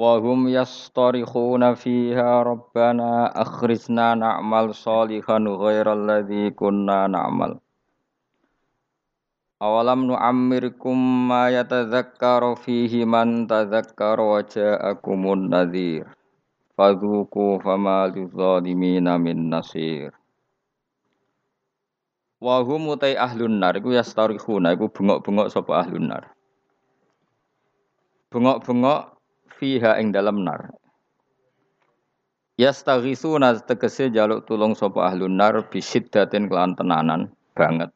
Wahum yastarikhuna fiha rabbana akhrizna na'mal salihan ghairal ladzi kunna na'mal. Awalam nu'ammirkum ma yatadzakkaru fihi man tadzakkara wa ja'akumun nadhir. Fadhuku fama lidzalimina min nasir. Wahum utai ahlun nar iku yastarikhuna iku bengok-bengok sapa ahlun nar. Bengok-bengok fiha ing dalam nar. Yastaghisuna tegese jaluk tulung sapa ahlun nar bisiddatin kelawan tenanan banget.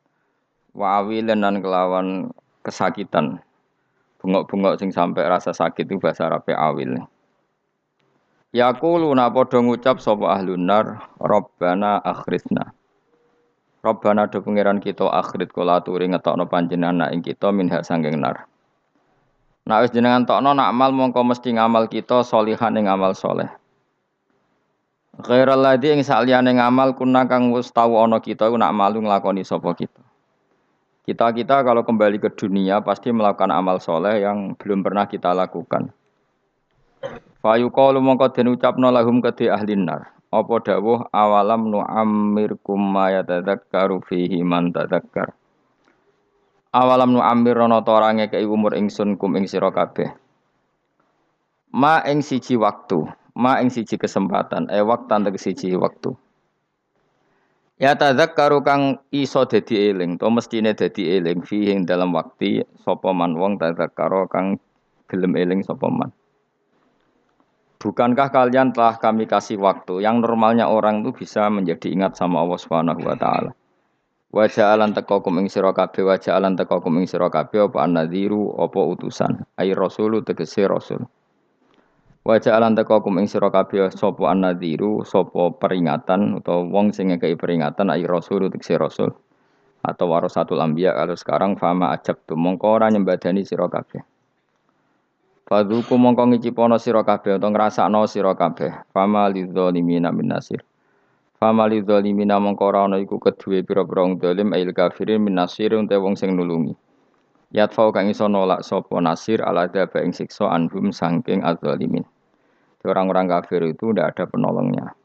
Wa lan kelawan kesakitan. Bengok-bengok sing sampai rasa sakit itu bahasa Arab awil. Yaquluna padha ngucap sapa ahlun nar, Rabbana akhrizna. Rabbana do pangeran kita akhrit kula aturi ngetokno panjenengan ing kita minha sanging nar. Nak wis jenengan tokno nak amal mongko mesti ngamal kita solihan ing amal soleh. Ghairal ladzi ing saliyane ngamal kuna kang wis tau ana kita nak malu nglakoni sapa kita. Kita-kita kalau kembali ke dunia pasti melakukan amal soleh yang belum pernah kita lakukan. Fayu qalu mongko den ucapno lahum kedhi ahli nar. Apa dawuh awalam nu amirkum ma yatadzakkaru fihi man tadzakkar. Awalam nu amir rono to ora ngekeki umur ingsun kum ing sira kabeh. Ma ing siji waktu, ma ing siji kesempatan, e waktan tegese siji waktu. Ya tadzakkaru kang iso dadi eling, to mestine dadi eling fi ing dalam waktu sapa man wong tadzakkaru kang gelem eling sapa man. Bukankah kalian telah kami kasih waktu yang normalnya orang itu bisa menjadi ingat sama Allah Subhanahu wa taala. Wajah alan teko kum ing sira kabeh wajah alan teko kum ing sira kabeh apa anadhiru apa utusan? Ai rasulu tegese rasul. Wajah alan teko kum ing sira kabeh sapa anadhiru sapa peringatan utawa wong sing ngekeki peringatan ai rasulu tegese rasul. Atau warasatul anbiya kalau sekarang fama ajab tu mongko ora nyembadani sira kabeh. Fadhuku mongko ngicipono sira kabeh utawa ngrasakno sira kabeh. Fama lidzalimina min nasir Famali zalimina mongko ora ana iku kedue pira-pira wong zalim ail kafirin min nasir te wong sing nulungi. Yatfau kang iso nolak sapa nasir ala daba ing siksa anhum sangking adzalimin. Orang-orang kafir itu tidak ada penolongnya.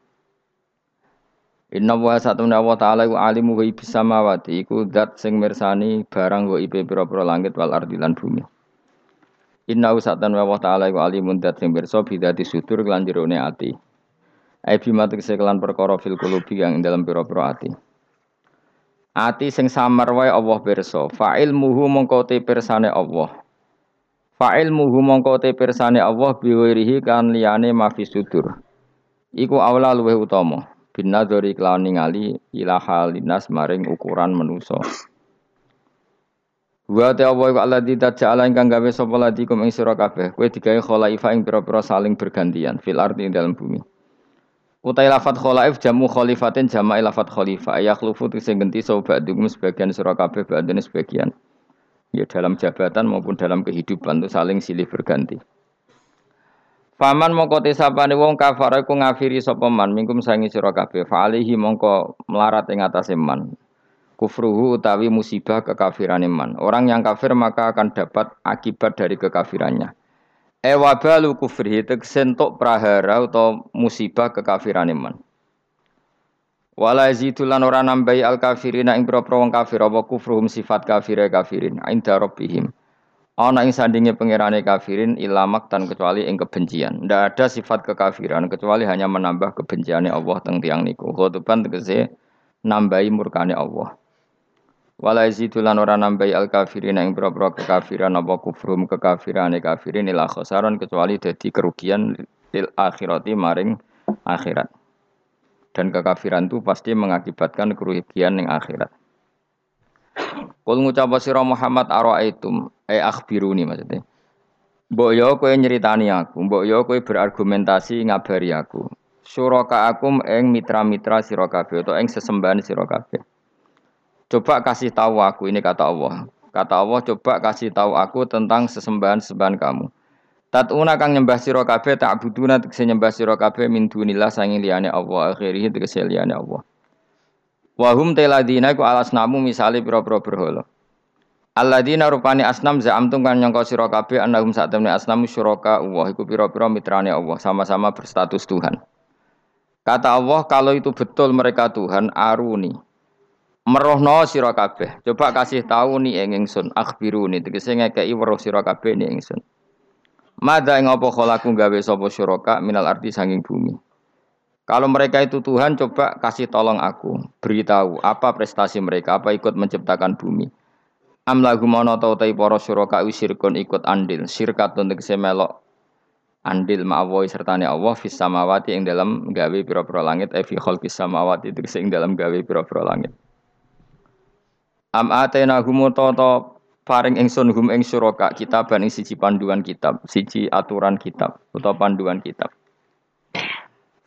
Inna wa satuna wa ta'ala wa alimu wa ibis samawati iku dat sing mirsani barang wa ibe pira-pira langit wal ardi lan bumi. Inna wa satuna wa ta'ala wa alimun dat sing mirsa bidati sudur lan ati. Ai bima tegese kelan perkara fil qulubi yang dalam pira-pira ati. Ati sing samar wae Allah pirsa. Fa ilmuhu mongko te pirsane Allah. Fa ilmuhu mongko te pirsane Allah biwirihi kan liyane mafi sudur. Iku awla luweh utama. Binadzari kelawan ningali ila halinas maring ukuran manusa. Wa ta Allah wa alladzi taja'ala ingkang gawe sapa ladikum ing sira kabeh. Kowe digawe khalaifa ing pira-pira saling bergantian fil ardi ing dalam bumi. Utai lafat kholaif jamu kholifatin jama lafat khalifah lufu sing genti sobat dugum sebagian surah kabeh badan sebagian. Ya dalam jabatan maupun dalam kehidupan itu saling silih berganti. Faman mongko tesapane wong kafar iku ngafiri sapa man mingkum sangi sira kabeh fa alihi mongko melarat ing atase man. Kufruhu utawi musibah kekafiran man. Orang yang kafir maka akan dapat akibat dari kekafirannya. Ewabalu kufri tegsentuk prahara atau musibah kekafiran iman. Wala zidulan ora nambahi al kafirina ing propro wong kafir apa kufruhum sifat kafire kafirin inda rabbihim. Ana ing sandinge pangerane kafirin ilamak tan kecuali ing kebencian. Ndak ada sifat kekafiran kecuali hanya menambah kebenciane Allah teng tiang niku. Khotoban tegese nambahi murkane Allah. Wala yazidulan ora nambahi al kafirin ing pira kekafiran apa kufrum kekafirane kafirin ila khosaron kecuali dadi kerugian lil akhirati maring akhirat. Dan kekafiran itu pasti mengakibatkan kerugian ning akhirat. Kul ngucap sira Muhammad araaitum ay akhbiruni maksudnya. Mbok yo kowe nyeritani aku, mbok yo kowe berargumentasi ngabari aku. Suraka akum eng mitra-mitra sira kabeh utawa ing sesembahan sira kabeh. Coba kasih tahu aku ini kata Allah. Kata Allah coba kasih tahu aku tentang sesembahan-sesembahan kamu. Tatuna kang nyembah sira kabeh tak buduna tegese nyembah sira kabeh min dunillah sanging liyane Allah akhirih tegese liyane Allah. Wa hum teladina iku alasnamu misale pira-pira berhala. Alladzina rupani asnam za'amtum kan nyangka sira kabeh annahum sak temne asnam syuraka Allah iku pira-pira mitrane Allah sama-sama berstatus Tuhan. Kata Allah kalau itu betul mereka Tuhan aruni. Merohno sira kabeh. Coba kasih tahu nih ing ingsun akhbiruni tegese ngekeki weruh sira kabeh ning ingsun. Mada ing apa kholaku gawe sapa syuraka minal arti sanging bumi. Kalau mereka itu Tuhan, coba kasih tolong aku, beritahu apa prestasi mereka, apa ikut menciptakan bumi. Am lagu mono tau tai para syuraka wisirkun ikut andil, sirkat untuk melok andil ma'awoy sertane Allah fis samawati ing dalam gawe pira-pira langit e fi khalqis samawati itu ing dalam gawe pira-pira langit. Am atena humu toto paring ingsun hum ing syuraka kitab ing siji panduan kitab, siji aturan kitab utawa panduan kitab.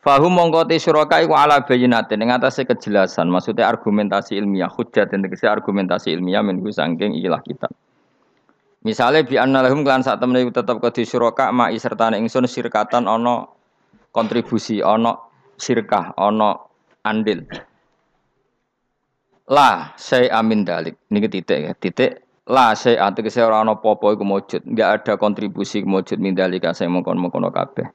Fahum mongko te syuraka iku ala bayinatin ing atase kejelasan, maksudnya argumentasi ilmiah, hujjat dan tegese argumentasi ilmiah menunggu sangking ilah kita. Misalnya bi anna lahum klan sak temene tetep kedhi syuraka ma'i sertane ingsun sirkatan ana kontribusi, ana sirkah, ana andil. Lah, saya amin dalik. Niki titik ya, titik La saya tegese ora ana apa-apa iku mujud, enggak ada kontribusi mujud min dalika saya mongkon-mongkon kabeh.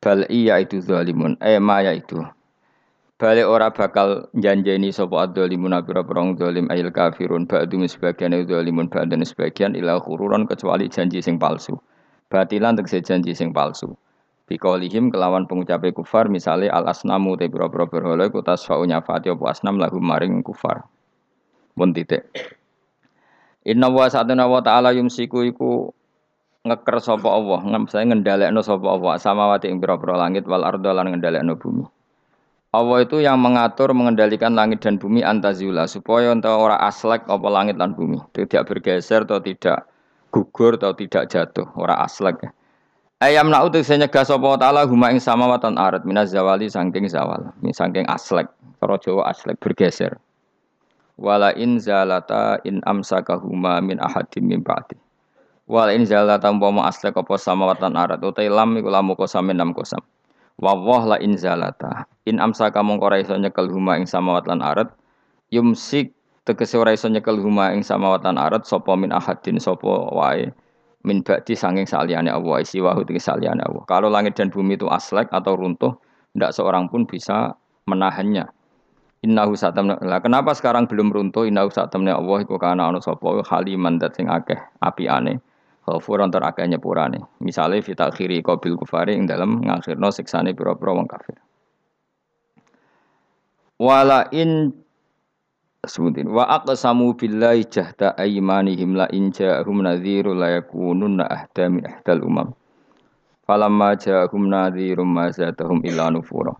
Bal iya itu zalimun. Eh maya itu. Balik ora bakal janjeni sapa adzalimun pira perang zalim ayil kafirun ba'du sebagian zalimun ba'dan sebagian ila khururon kecuali janji sing palsu. Batilan tegese janji sing palsu. Biqaulihim kelawan pengucape kufar misale al asnamu te pira-pira berhala iku tasfa'u nyafati apa asnam lagu maring kufar. Mun titik. Inna wa sa'atuna wa ta'ala yumsiku iku ngeker sapa Allah, saya ngendhalekno sapa Allah samawati ing pira-pira langit wal ardo lan ngendhalekno bumi. Allah itu yang mengatur mengendalikan langit dan bumi antazula supaya entah ora aslek apa langit dan bumi, tidak bergeser atau tidak gugur atau tidak jatuh, ora aslek. Ayam nak utus nyegah sapa taala huma ing samawatan arat minaz zawali saking zawal, saking aslek, cara Jawa aslek bergeser. Wala in zalata in amsakahuma min ahadim min ba'di. Wal in zalata umpama aslek apa samawatan arat utai lam iku lamu kosam enam kosam. Wa la in zalata. In amsaka mongko iso nyekel huma ing samawat lan arat yumsik tegese ora iso nyekel huma ing samawat lan arat sapa min ahadin sapa wae min ba'di sanging saliyane Allah isi wahu tegese saliyane Allah. Kalau langit dan bumi itu aslek atau runtuh, tidak seorang pun bisa menahannya. Innahu satamna. Lah kenapa sekarang belum runtuh? Innahu satamna Allah iku kana ana sapa haliman dat sing akeh apiane Ghafuran tur akeh nyepurane. Misale fi takhiri qabil kufari ing dalem ngakhirno siksane pira-pira wong kafir. Wala in sebutin wa aqsamu billahi jahda aymanihim la in ja'ahum nadhiru la yakununna ahda min ahdal umam. Falamma ja'ahum nadhirum ma zadahum illa nufura.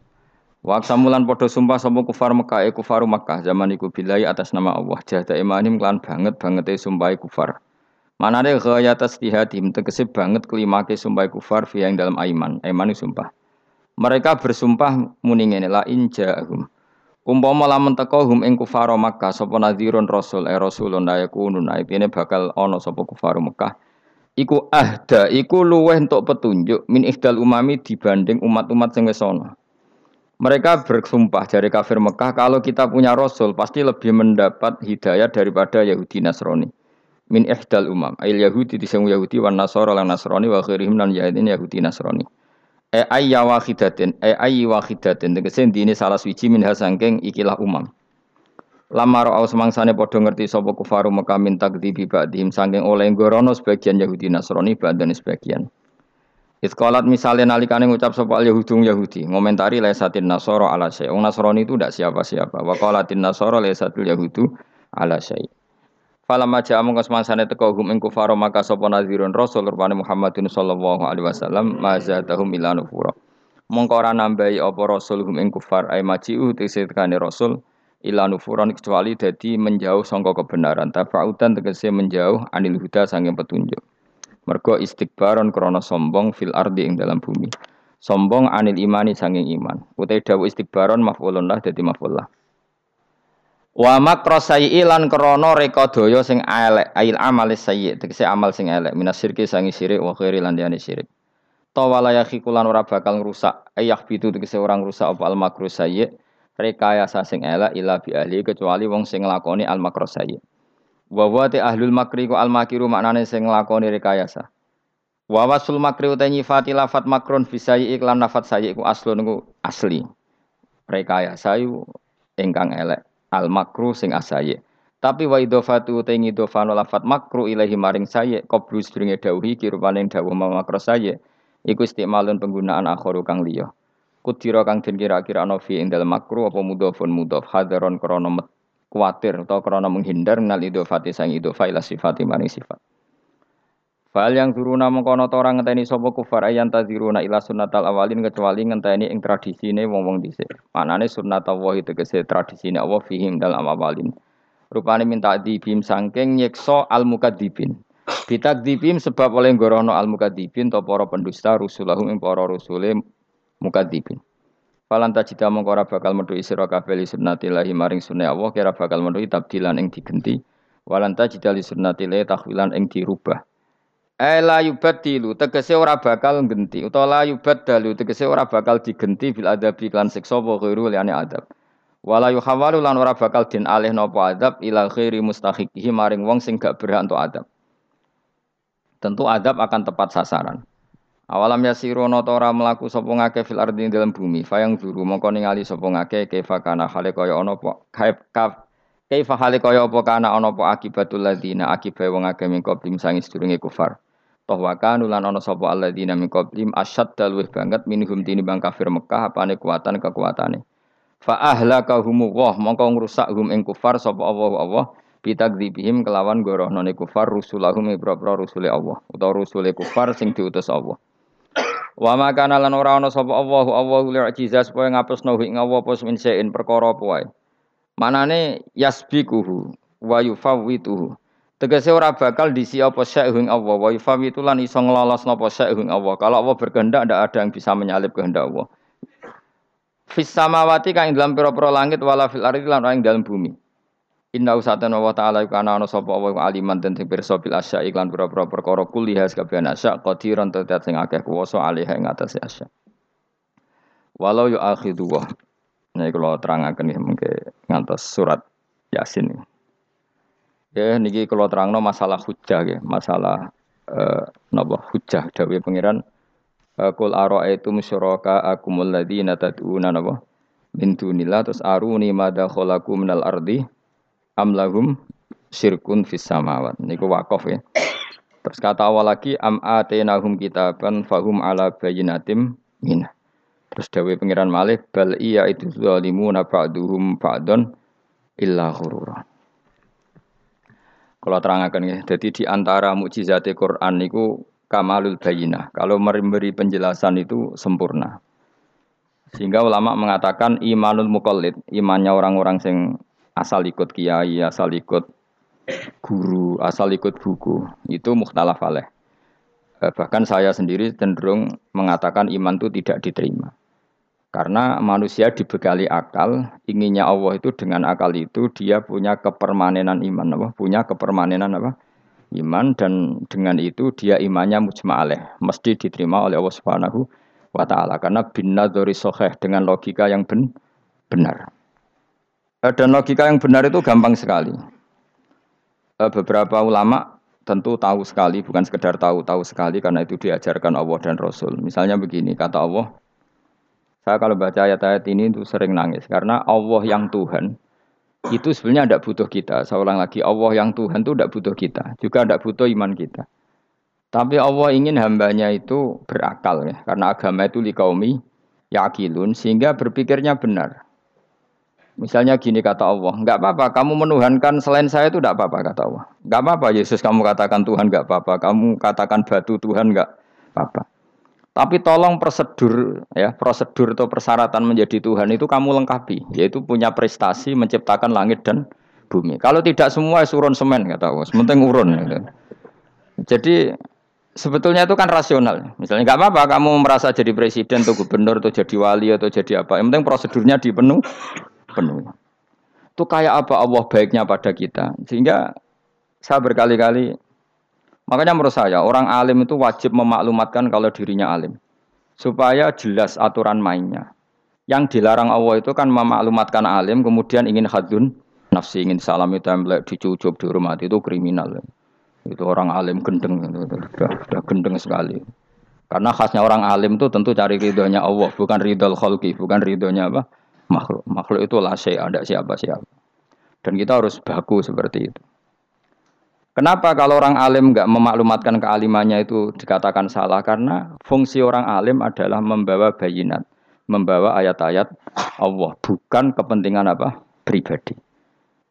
Wa samulan padha sumpah sapa kufar Mekah e kufaru Mekah zaman iku billahi atas nama Allah jahda imanim klan banget bangete sumpah kufar. Mana ada gaya tasdihadim tegese banget kelimake sumpah kufar fi yang dalam aiman. Aiman itu sumpah. Mereka bersumpah muni la injahum. Umpama lamun teko hum ing kufar Makkah sapa nadhirun rasul eh rasulun la yakunun aipine bakal ana sapa kufar Makkah. Iku ahda, iku luweh untuk petunjuk min ihdal umami dibanding umat-umat sing wis ana. Mereka bersumpah dari kafir Mekah kalau kita punya rasul pasti lebih mendapat hidayah daripada Yahudi Nasrani min ihdal umam ayil yahudi di sing yahudi wan nasara lan nasrani wa khairihim lan yahudi nasrani e ayya wahidatin e ayyi wahidatin tegese dine salah suci min hasangking ikilah umam Lama ro'au semangsane padha ngerti sapa kufaru Mekah min takdzibi ba'dihim saking oleh gorono sebagian Yahudi Nasrani badan sebagian. Iskolat misalnya nalikane ngucap sapa Yahudung Yahudi, ngomentari lesatin Nasoro ala syai. Wong Nasrani itu tidak siapa-siapa. Wa qalatin Nasoro lesatul Yahudu ala syai. Fala maja amung kasmansane teko hum ing kufar maka sapa nazirun rasul rupane Muhammadin sallallahu alaihi wasallam mazatahum ila nufura. Mongko ora nambahi apa rasul hum ing kufar ay maji'u tekane rasul ila nufuran kecuali dadi menjauh sangka kebenaran tafaudan tegese menjauh anil huda sanging petunjuk. Mergo istikbaron krana sombong fil ardi ing dalam bumi. Sombong anil imani sanging iman. Utai dawu istikbaron maf'ulun lah dadi maf'ul lah. Wa makra sayyi lan krana reka daya sing elek, ail amal sayyi, tegese amal sing elek, minas syirki sangi syirik wa khairi lan liyane syirik. Tawala yakhikulan ora bakal ngrusak, ayah bitu tegese orang rusak apa al makru sayyi, rekayasa sing elek ila bi ahli kecuali wong sing nglakoni al makru sayyi. Wa wa te ahlul makri ku al makiru maknane sing nglakoni rekayasa. Wa wasul makri uta nyifati lafat makron fisai iklan lafat sayi ku aslun ku asli. Rekayasa yu ingkang elek al makru sing asaye. Tapi wa idofatu uta ngidofano lafat makru ilahi maring saye qabru sedringe dawuhi kirupane dawuh makro saye iku istimalun penggunaan akhoru kang liya. Kudira kang den kira-kira ana fi ing dalem makru apa mudhofun mudhof hadaron krana kuatir atau karena menghindar nal idofati sang idofa ila sifati maring sifat. Fal yang turuna mengkono orang ngenteni sapa kufar ayan tadziruna ila sunnatal awalin kecuali ngenteni ing tradisine wong-wong dhisik. Manane sunnat Allah tegese tradisine Allah fihim dalam awalin. Rupane minta dibim sangking nyekso al mukadzibin. Bitakdzibim sebab oleh gorono al mukadzibin to para pendusta rusulahum ing para rusule mukadzibin. Falan tajida mongko ora bakal metu sira kabeh li sunnatillahi maring sunah Allah kira bakal metu tabdilan ing digenti. Walan tajida li sunnatillahi takhwilan ing dirubah. Ela yubadilu tegese ora bakal genti utawa la yubadalu tegese ora bakal digenti bil adabi lan siksa wa ghairu liane adab. Wala yuhawalu lan ora bakal den alih napa adab ila khairi mustahiqihi maring wong sing gak berhak untuk adab. Tentu adab akan tepat sasaran. Awalam yasiru ana ora mlaku sapa ngake fil ardi dalam bumi, fayang zuru mongko ningali sapa ngake kaifa kana hale kaya ana apa kaifa hale kaya apa kana ana apa akibatul ladina akibat wong akeh min qablim sangi sedurunge kufar. Toh wa kanu lan ana sapa alladzina min qablim asyad dalwih banget minhum bang kafir Mekah apane kuatan kekuatane. Fa ahlakahum wa mongko ngrusak hum ing kufar sapa Allah Allah bitakdzibihim kelawan gorohnone kufar rusulahum ibra rusule Allah utawa rusule kufar sing diutus Allah. Wa makana lan ora ana sapa Allahu Allahu li'jiza supaya ngapusno ing Allah apa min sein perkara apa wae. Manane yasbikuhu wa yufawwituhu. Tegese ora bakal disi apa syai'un Allah wa yufawwitu lan iso nglolos napa syai'un Allah. Kalau Allah berkehendak ndak ada yang bisa menyalip kehendak Allah. Fis samawati kang dalam pira-pira langit wala fil ardi lan ing dalam bumi. Inna usatan wa ta'ala iku ana sapa wa aliman den sing pirsa bil asya iklan pira-pira perkara kuliah kabeh asya qadiran tetet sing akeh kuwasa alih ing atase asya. Walau yu akhidu wa. Nah, kalau terangaken ya mungkin ngantos surat Yasin. Ya niki kalau terangno masalah hujah ya, masalah eh, napa hujah dawuh pangeran Kul ara'aitum syuraka akumul ladzina tad'una napa min dunillah terus aruni madza khalaqu minal ardi amlahum syirkun fis samawat. Niku wakaf ya. Terus kata awal lagi am atenahum kitaban fahum ala bayinatim min. Terus dawe pengiran malih bal iya itu zalimuna ba'duhum ba'don illa ghurura. Kalau terangkan ya, jadi di antara mukjizat Quran niku kamalul bayinah. Kalau memberi penjelasan itu sempurna. Sehingga ulama mengatakan imanul mukallid, imannya orang-orang sing asal ikut kiai, asal ikut guru, asal ikut buku, itu mukhtalaf alaih. Eh, bahkan saya sendiri cenderung mengatakan iman itu tidak diterima. Karena manusia dibekali akal, inginnya Allah itu dengan akal itu dia punya kepermanenan iman, apa? punya kepermanenan apa? Iman dan dengan itu dia imannya mujma'aleh, mesti diterima oleh Allah Subhanahu wa taala karena bin nadzari dengan logika yang ben, benar. Eh, dan logika yang benar itu gampang sekali. Eh, beberapa ulama tentu tahu sekali, bukan sekedar tahu, tahu sekali karena itu diajarkan Allah dan Rasul. Misalnya begini, kata Allah, saya kalau baca ayat-ayat ini itu sering nangis karena Allah yang Tuhan itu sebenarnya tidak butuh kita. Saya ulang lagi, Allah yang Tuhan itu tidak butuh kita, juga tidak butuh iman kita. Tapi Allah ingin hambanya itu berakal ya, karena agama itu likaumi yakilun sehingga berpikirnya benar. Misalnya gini kata Allah, nggak apa-apa, kamu menuhankan selain saya itu nggak apa-apa kata Allah. Nggak apa-apa Yesus kamu katakan Tuhan nggak apa-apa, kamu katakan batu Tuhan nggak apa-apa. Tapi tolong prosedur ya prosedur atau persyaratan menjadi Tuhan itu kamu lengkapi, yaitu punya prestasi menciptakan langit dan bumi. Kalau tidak semua surun semen kata Allah, sementing urun. Gitu. Jadi sebetulnya itu kan rasional. Misalnya nggak apa-apa kamu merasa jadi presiden atau gubernur atau jadi wali atau jadi apa. Yang penting prosedurnya dipenuh penuh. Itu kayak apa Allah baiknya pada kita. Sehingga saya berkali-kali makanya menurut saya orang alim itu wajib memaklumatkan kalau dirinya alim supaya jelas aturan mainnya. Yang dilarang Allah itu kan memaklumatkan alim kemudian ingin hadun nafsi ingin salam itu template dicucup dihormati itu kriminal. Itu orang alim gendeng itu, sudah, sudah gendeng sekali. Karena khasnya orang alim itu tentu cari ridhonya Allah, bukan ridho khalqi, bukan ridhonya apa? makhluk. Makhluk itu lah ada siapa-siapa. Dan kita harus baku seperti itu. Kenapa kalau orang alim nggak memaklumatkan kealimannya itu dikatakan salah? Karena fungsi orang alim adalah membawa bayinat membawa ayat-ayat Allah, bukan kepentingan apa? pribadi.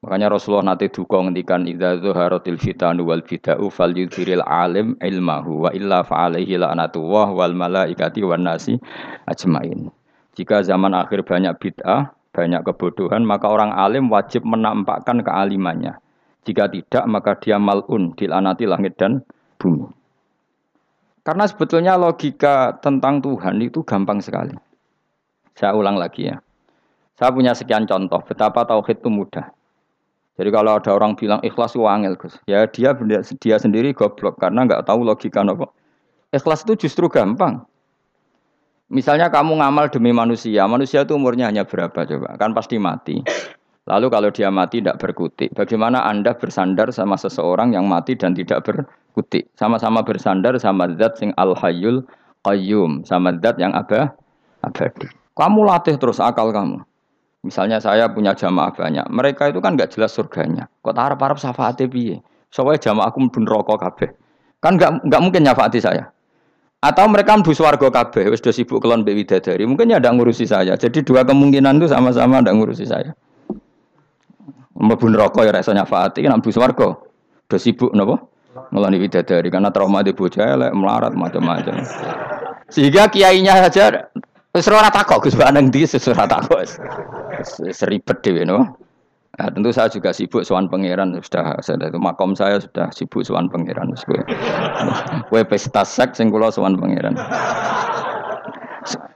Makanya Rasulullah nanti duka ngendikan idza zuharatil fitanu wal fida'u falyudhiril alim ilmahu wa illa fa'alaihi la'natullah wal malaikati wan nasi ajmain. Jika zaman akhir banyak bid'ah, banyak kebodohan, maka orang alim wajib menampakkan kealimannya. Jika tidak, maka dia malun, dilanati langit dan bumi. Karena sebetulnya logika tentang Tuhan itu gampang sekali. Saya ulang lagi ya. Saya punya sekian contoh betapa tauhid itu mudah. Jadi kalau ada orang bilang ikhlas itu angel, Gus. Ya dia dia sendiri goblok karena nggak tahu logika apa. Ikhlas itu justru gampang. Misalnya kamu ngamal demi manusia, manusia itu umurnya hanya berapa coba? Kan pasti mati. Lalu kalau dia mati tidak berkutik, bagaimana Anda bersandar sama seseorang yang mati dan tidak berkutik? Sama-sama bersandar sama zat sing al-hayyul qayyum, sama zat yang abah abadi. Kamu latih terus akal kamu. Misalnya saya punya jamaah banyak, mereka itu kan nggak jelas surganya. Kok harap harap syafaatnya piye? Soalnya jamaah aku pun rokok kabeh. Kan nggak nggak mungkin nyafaati saya. Atau mereka mlebu swarga kabeh, sudah sibuk kelon mbek widadari. Mungkin ya ndak ngurusi saya. Jadi dua kemungkinan itu sama-sama ndak ngurusi saya. Mlebu neraka ya rasa nyafaati kan mlebu swarga. Udah sibuk napa? Ngeloni widadari karena trauma di bocah elek, melarat macam-macam. Sehingga kiainya saja Wis ora takok Gus Baneng ndi wis ora takok. Seribet dhewe no. Nah, tentu saya juga sibuk sowan pangeran sudah saya itu makom saya sudah sibuk sowan pangeran wis kowe. Kowe pesta seks sing kula sowan pangeran.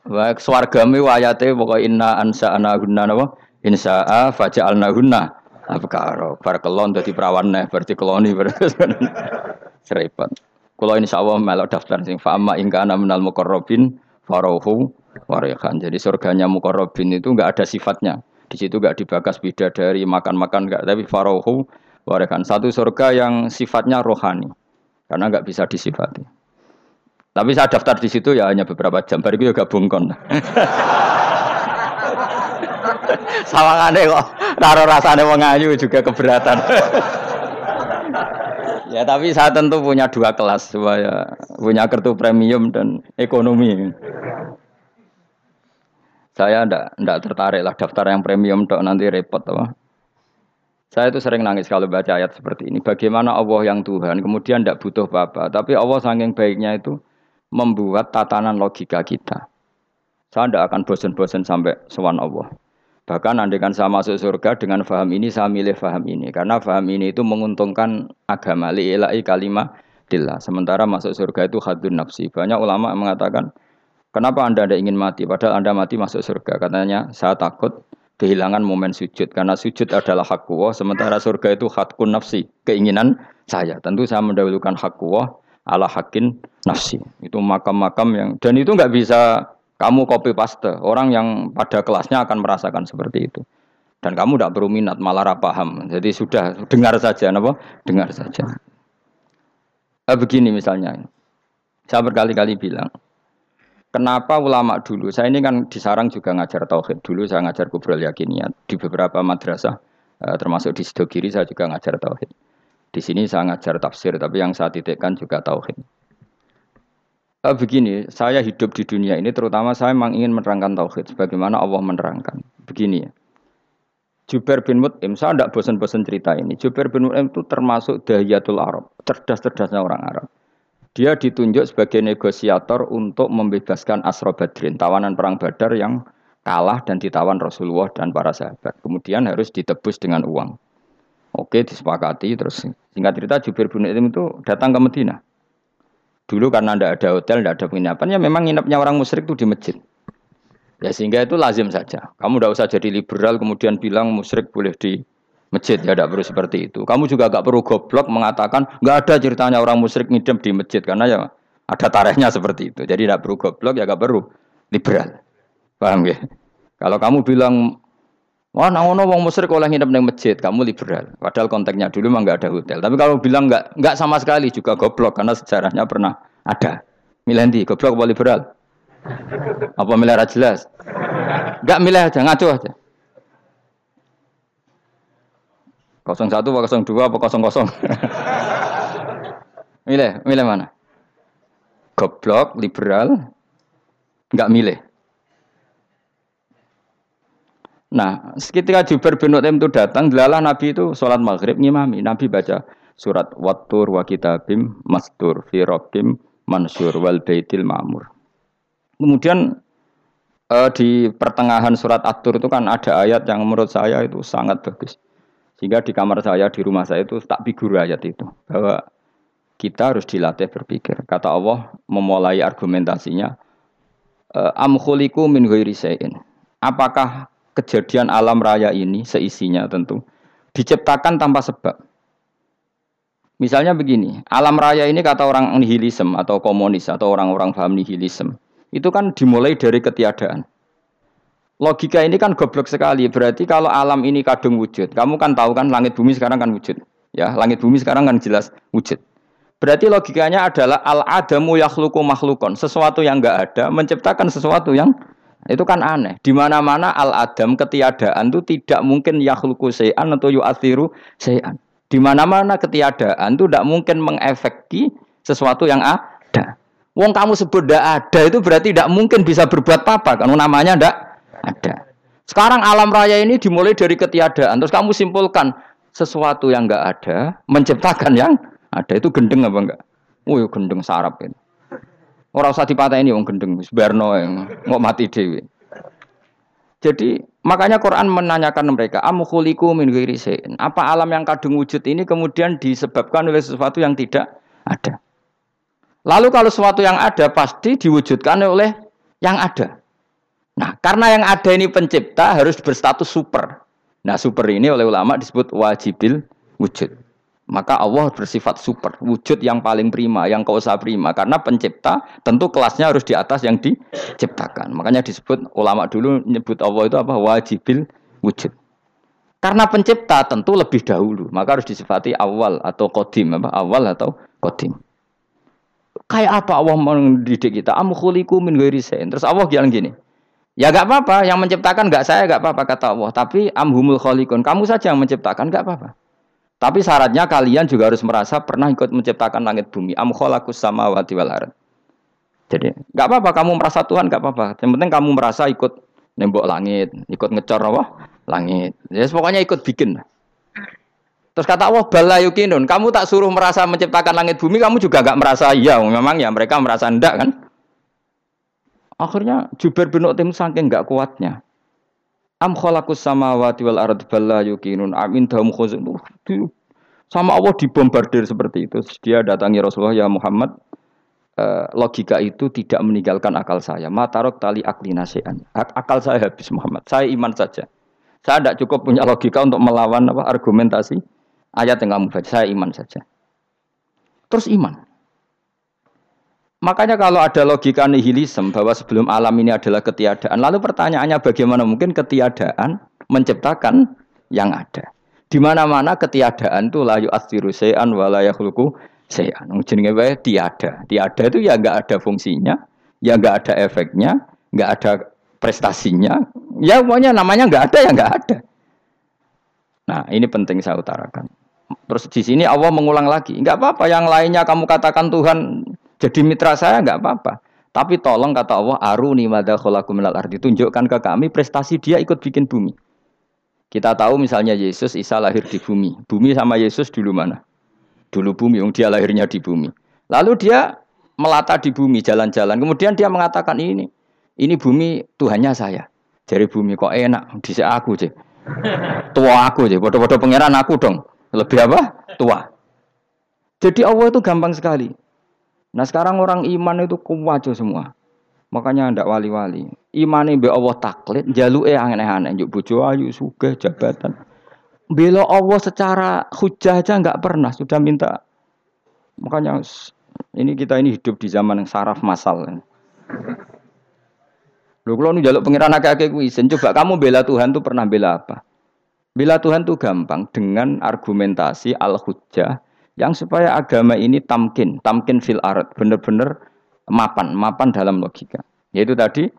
Wa swargame wayate pokoke inna ansa ana gunna napa? Insa'a faja'alna gunna. Abkaro bar kelon dadi perawan neh berarti keloni. Kula insyaallah melok daftar sing fa'ama ingkana minal muqarrabin farauhu warehan. Jadi surganya mukorobin itu nggak ada sifatnya. Di situ nggak dibakas bidadari makan-makan nggak, tapi farauhu warehan. Satu surga yang sifatnya rohani, karena nggak bisa disifati. Tapi saya daftar di situ ya hanya beberapa jam. Baru itu gabung. Sawangane kok raro rasane wong ayu juga keberatan. ya tapi saya tentu punya dua kelas supaya punya kartu premium dan ekonomi. Saya ndak ndak tertarik lah daftar yang premium dok nanti repot apa. Saya itu sering nangis kalau baca ayat seperti ini. Bagaimana Allah yang Tuhan kemudian ndak butuh apa-apa, tapi Allah saking baiknya itu membuat tatanan logika kita. Saya ndak akan bosan-bosan sampai sewan Allah. Bahkan kan saya masuk surga dengan faham ini, saya milih faham ini. Karena faham ini itu menguntungkan agama. Li'ilai kalimah dillah. Sementara masuk surga itu hadun nafsi. Banyak ulama mengatakan, Kenapa Anda tidak ingin mati? Padahal Anda mati masuk surga. Katanya, saya takut kehilangan momen sujud. Karena sujud adalah hak Allah, sementara surga itu hakun nafsi. Keinginan saya. Tentu saya mendahulukan hak Allah ala hakin nafsi. Itu makam-makam yang... Dan itu nggak bisa kamu copy paste. Orang yang pada kelasnya akan merasakan seperti itu. Dan kamu tidak perlu minat, malah paham. Jadi sudah, dengar saja. Apa? Dengar saja. Nah, begini misalnya. Saya berkali-kali bilang, Kenapa ulama dulu? Saya ini kan di Sarang juga ngajar tauhid dulu, saya ngajar kubrol yakiniyat di beberapa madrasah, eh, termasuk di Sidogiri saya juga ngajar tauhid. Di sini saya ngajar tafsir, tapi yang saya titikkan juga tauhid. Begini, saya hidup di dunia ini terutama saya memang ingin menerangkan tauhid, sebagaimana Allah menerangkan. Begini ya. Jubair bin Mut'im, saya tidak bosan-bosan cerita ini. Jubair bin Mut'im itu termasuk dahiyatul Arab, cerdas-cerdasnya orang Arab. Dia ditunjuk sebagai negosiator untuk membebaskan Asro Badrin, tawanan perang Badar yang kalah dan ditawan Rasulullah dan para sahabat. Kemudian harus ditebus dengan uang. Oke, disepakati. Terus singkat cerita Jubir bin Itim itu datang ke Medina. Dulu karena tidak ada hotel, tidak ada penginapan, ya memang nginepnya orang musyrik itu di masjid. Ya sehingga itu lazim saja. Kamu tidak usah jadi liberal kemudian bilang musyrik boleh di masjid ya tidak perlu seperti itu. Kamu juga gak perlu goblok mengatakan nggak ada ceritanya orang musyrik ngidam di masjid karena ya ada tarehnya seperti itu. Jadi tidak perlu goblok ya gak perlu liberal. Paham ya? Kalau kamu bilang Wah, nangono wong musyrik oleh nginep di masjid, kamu liberal. Padahal konteksnya dulu mah nggak ada hotel. Tapi kalau bilang nggak nggak sama sekali juga goblok karena sejarahnya pernah ada. Milih goblok apa liberal? Apa milih jelas? Nggak milih aja, ngaco aja. 01 apa 02 apa 00? milih, milih mana? Goblok, liberal, nggak milih. Nah, ketika Jubair bin itu datang, delalah Nabi itu sholat maghrib ngimami. Nabi baca surat Wattur wa kitabim mastur fi rabbim mansur wal baitil ma'mur. Kemudian eh, di pertengahan surat At-Tur itu kan ada ayat yang menurut saya itu sangat bagus. Sehingga di kamar saya, di rumah saya itu tak figur ayat itu. Bahwa kita harus dilatih berpikir. Kata Allah memulai argumentasinya. Eh, Am khuliku min ghairi Apakah kejadian alam raya ini seisinya tentu diciptakan tanpa sebab. Misalnya begini, alam raya ini kata orang nihilisme atau komunis atau orang-orang paham nihilisme, itu kan dimulai dari ketiadaan. Logika ini kan goblok sekali. Berarti kalau alam ini kadung wujud, kamu kan tahu kan langit bumi sekarang kan wujud. Ya, langit bumi sekarang kan jelas wujud. Berarti logikanya adalah al adamu yakhluqu makhlukon, sesuatu yang enggak ada menciptakan sesuatu yang itu kan aneh. Di mana-mana al-adam ketiadaan itu tidak mungkin yakhluku sayan atau yu'athiru sayan. Di mana-mana ketiadaan itu tidak mungkin mengefeki sesuatu yang ada. Wong kamu sebut tidak ada itu berarti tidak mungkin bisa berbuat apa kan namanya tidak ada. Sekarang alam raya ini dimulai dari ketiadaan. Terus kamu simpulkan sesuatu yang enggak ada menciptakan yang ada itu gendeng apa enggak? Oh, gendeng sarap ini. Orang usah ini wong gendeng, Berno yang mau mati dewi. Jadi makanya Quran menanyakan mereka, amukhuliku min Apa alam yang kadung wujud ini kemudian disebabkan oleh sesuatu yang tidak ada? Lalu kalau sesuatu yang ada pasti diwujudkan oleh yang ada. Nah, karena yang ada ini pencipta harus berstatus super. Nah, super ini oleh ulama disebut wajibil wujud. Maka Allah bersifat super, wujud yang paling prima, yang kau usah prima. Karena pencipta tentu kelasnya harus di atas yang diciptakan. Makanya disebut ulama dulu nyebut Allah itu apa? Wajibil wujud. Karena pencipta tentu lebih dahulu, maka harus disifati awal atau kodim, apa? Awal atau kodim. Kayak apa Allah mendidik kita? Amkhuliku min Terus Allah bilang gini, Ya gak apa-apa, yang menciptakan gak saya gak apa-apa kata Allah. Tapi amhumul kholikun, kamu saja yang menciptakan gak apa-apa. Tapi syaratnya kalian juga harus merasa pernah ikut menciptakan langit bumi. Am khalaqus samawati wal. Jadi, nggak apa-apa kamu merasa Tuhan nggak apa-apa. Yang penting kamu merasa ikut nembok langit, ikut ngecor apa? Langit. Ya pokoknya ikut bikin. Terus kata Allah bala yukinun, kamu tak suruh merasa menciptakan langit bumi, kamu juga nggak merasa iya. Memang ya mereka merasa ndak kan? Akhirnya Jubair bin Utim saking nggak kuatnya. Am khalaqus samawati wal ard balla yuqinun amin dahum khuzun. Sama Allah dibombardir seperti itu. Dia datangi Rasulullah ya Muhammad eh, logika itu tidak meninggalkan akal saya. Matarok tali akli nasian. Akal saya habis Muhammad. Saya iman saja. Saya tidak cukup punya logika untuk melawan apa argumentasi ayat yang kamu baca. Saya iman saja. Terus iman. Makanya kalau ada logika nihilisme bahwa sebelum alam ini adalah ketiadaan, lalu pertanyaannya bagaimana mungkin ketiadaan menciptakan yang ada? Di mana-mana ketiadaan itu layu asiru se'an walayahulku se'an. Jenenge wae tiada. Tiada itu ya enggak ada fungsinya, ya enggak ada efeknya, enggak ada prestasinya. Ya pokoknya namanya enggak ada ya enggak ada. Nah, ini penting saya utarakan. Terus di sini Allah mengulang lagi, enggak apa-apa yang lainnya kamu katakan Tuhan jadi mitra saya nggak apa-apa. Tapi tolong kata Allah, aruni madha kholaku minal ardi. Tunjukkan ke kami prestasi dia ikut bikin bumi. Kita tahu misalnya Yesus, Isa lahir di bumi. Bumi sama Yesus dulu mana? Dulu bumi, yang dia lahirnya di bumi. Lalu dia melata di bumi, jalan-jalan. Kemudian dia mengatakan ini, ini bumi Tuhannya saya. Jadi bumi kok enak, di aku cek. Tua aku cek, bodoh-bodoh pangeran aku dong. Lebih apa? Tua. Jadi Allah itu gampang sekali. Nah sekarang orang iman itu kuwajo semua. Makanya ndak wali-wali. Imane mbek Allah taklid, jaluke aneh-aneh, njuk bojo ayu, sugih, jabatan. Bela Allah secara hujah aja nggak pernah, sudah minta. Makanya ini kita ini hidup di zaman yang saraf masal. Lho kalau nu jaluk pangeran akeh-akeh kuwi, coba kamu bela Tuhan tuh pernah bela apa? Bela Tuhan tuh gampang dengan argumentasi al-hujjah yang supaya agama ini tamkin, tamkin fil art, bener-bener mapan, mapan dalam logika. Yaitu tadi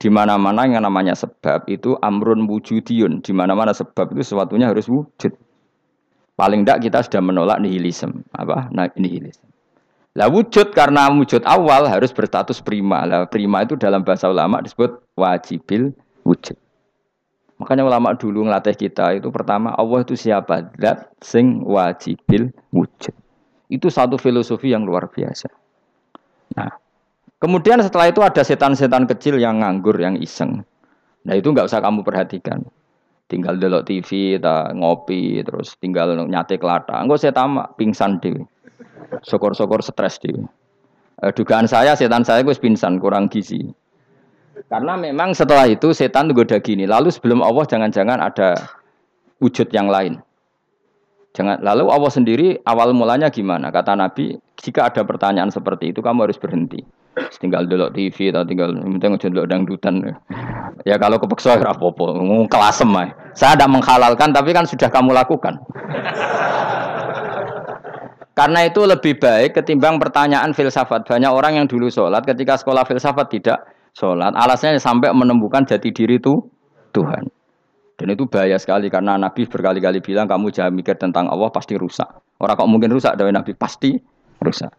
di mana-mana yang namanya sebab itu amrun wujudiyun, di mana-mana sebab itu sesuatunya harus wujud. Paling tidak kita sudah menolak nihilisme, apa? Nah, nihilisme. Lah wujud karena wujud awal harus berstatus prima. Lah prima itu dalam bahasa ulama disebut wajibil wujud. Makanya ulama dulu ngelatih kita itu pertama Allah itu siapa? Zat sing wajibil wujud. Itu satu filosofi yang luar biasa. Nah, Kemudian setelah itu ada setan-setan kecil yang nganggur, yang iseng. Nah itu nggak usah kamu perhatikan. Tinggal delok TV, ta, ngopi, terus tinggal nyate kelata. Enggak saya tamak, pingsan dewi. Sokor-sokor stres dewi. Eh, dugaan saya setan saya gue pingsan, kurang gizi. Karena memang setelah itu setan udah gini. Lalu sebelum Allah jangan-jangan ada wujud yang lain. Jangan lalu Allah sendiri awal mulanya gimana? Kata Nabi, jika ada pertanyaan seperti itu kamu harus berhenti tinggal dulu TV atau tinggal penting aja dulu dangdutan ya kalau kepeksa ya apa-apa kelasem ya. saya tidak menghalalkan tapi kan sudah kamu lakukan karena itu lebih baik ketimbang pertanyaan filsafat banyak orang yang dulu sholat ketika sekolah filsafat tidak sholat alasannya sampai menemukan jati diri itu Tuhan dan itu bahaya sekali karena Nabi berkali-kali bilang kamu jangan mikir tentang Allah pasti rusak orang kok mungkin rusak dari Nabi pasti rusak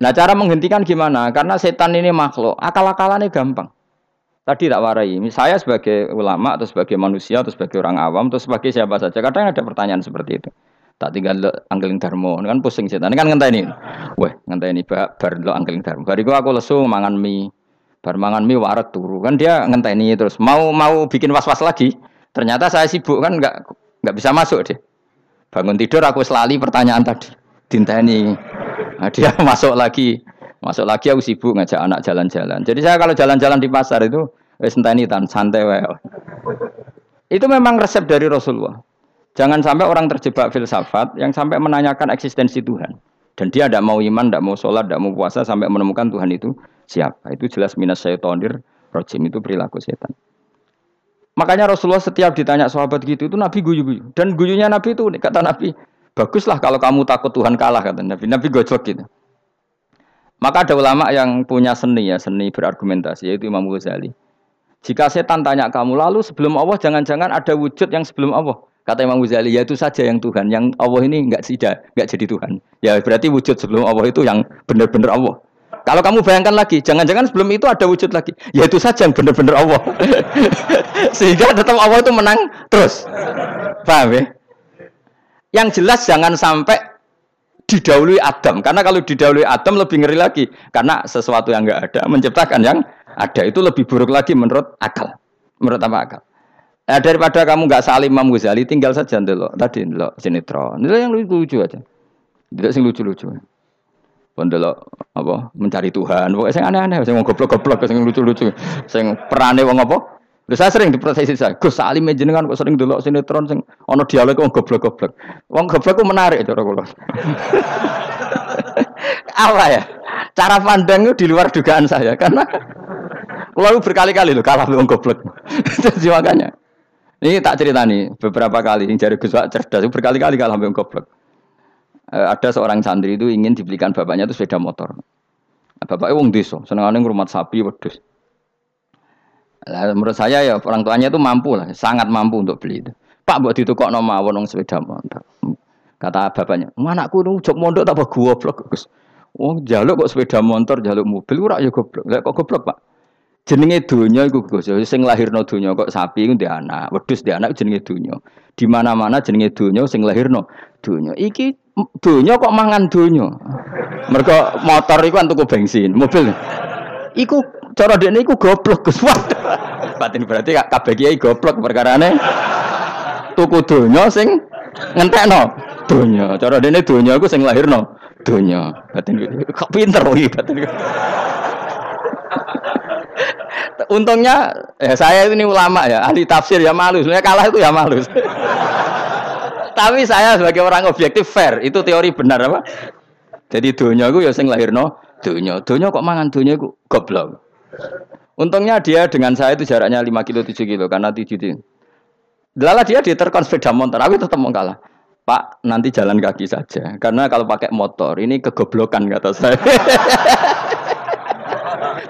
Nah cara menghentikan gimana? Karena setan ini makhluk, akal-akalannya gampang. Tadi tak warai, saya sebagai ulama atau sebagai manusia atau sebagai orang awam atau sebagai siapa saja, kadang ada pertanyaan seperti itu. Tak tinggal lo anggeling darmo, kan pusing setan, kan ngenteni. Wah, ngenteni bar lo anggeling darmo. Bariku aku lesu mangan mie, bar mangan mie waret turu, kan dia ngenteni terus mau mau bikin was-was lagi. Ternyata saya sibuk kan nggak nggak bisa masuk deh. Bangun tidur aku selali pertanyaan tadi. Dinteni Nah, dia masuk lagi, masuk lagi aku sibuk ngajak anak jalan-jalan. Jadi saya kalau jalan-jalan di pasar itu wis enteni tan santai wae. Itu memang resep dari Rasulullah. Jangan sampai orang terjebak filsafat yang sampai menanyakan eksistensi Tuhan. Dan dia tidak mau iman, tidak mau sholat, tidak mau puasa sampai menemukan Tuhan itu siapa. Itu jelas minas syaitonir rojim itu perilaku setan. Makanya Rasulullah setiap ditanya sahabat gitu itu Nabi guyu-guyu. Dan guyunya Nabi itu kata Nabi, Baguslah kalau kamu takut Tuhan kalah kata Nabi. Nabi gojlok gitu. Maka ada ulama yang punya seni ya, seni berargumentasi yaitu Imam Ghazali. Jika setan tanya kamu lalu sebelum Allah jangan-jangan ada wujud yang sebelum Allah. Kata Imam Ghazali, ya itu saja yang Tuhan. Yang Allah ini enggak tidak enggak jadi Tuhan. Ya berarti wujud sebelum Allah itu yang benar-benar Allah. Kalau kamu bayangkan lagi, jangan-jangan sebelum itu ada wujud lagi. Ya itu saja yang benar-benar Allah. Sehingga tetap Allah itu menang terus. Paham ya? Yang jelas jangan sampai didahului Adam. Karena kalau didahului Adam lebih ngeri lagi. Karena sesuatu yang enggak ada menciptakan yang ada itu lebih buruk lagi menurut akal. Menurut apa akal? Nah, daripada kamu nggak salim Imam Ghazali, tinggal saja dulu. Tadi dulu sinetron. Itu yang lucu-lucu aja. Tidak sing lucu-lucu. Pendelok apa mencari Tuhan. Pokoknya sing aneh-aneh, sing goblok-goblok, sing lucu-lucu, sing perane wong apa Lho saya sering diprosesi saya, Gus Salim jenengan kok sering delok sinetron sing ana dialog wong goblok-goblok. Wong goblok ku menarik cara kula. Apa ya? Cara pandang itu di luar dugaan saya karena kula berkali-kali lho kalah wong goblok. Jadi makanya. Ini tak cerita nih beberapa kali yang jari Gus cerdas berkali-kali kalah wong goblok. Eh, ada seorang santri itu ingin dibelikan bapaknya itu sepeda motor. Bapaknya wong desa, senengane ngrumat sapi wedhus. Lah, menurut saya ya orang tuanya itu mampu lah, sangat mampu untuk beli itu. Pak buat itu kok nama wong sepeda motor. Kata bapaknya, anakku nu jok mondok tak goblok Gus. Wong jaluk kok sepeda motor, jaluk mobil ora ya goblok. Lah kok goblok, Pak? Jenenge donya iku Gus. Ya, sing lahirno donya kok sapi iku anak, wedhus ndek anak jenenge donya. Di mana-mana jenenge donya sing lahirno donya. Iki donya kok mangan donya. Mergo motor iku tuku bensin, mobil. Iku cara dekne iku goblok Gus. Batin berarti kabeh kiai goblok perkarane tuku donya sing ngentekno donya. Cara dene donya iku sing lahirno dunia. Batin kok pinter iki batin. Untungnya ya saya ini ulama ya, ahli tafsir ya malu. Sebenarnya kalah itu ya malu. Tapi saya sebagai orang objektif fair, itu teori benar apa? Jadi dunia itu ya sing lahirno dunia. Dunia kok mangan dunia itu goblok. Untungnya dia dengan saya itu jaraknya 5 kilo 7 kilo karena 7 kilo. Lala dia diterkon sepeda motor, tapi tetap mau kalah. Pak, nanti jalan kaki saja. Karena kalau pakai motor, ini kegoblokan kata saya.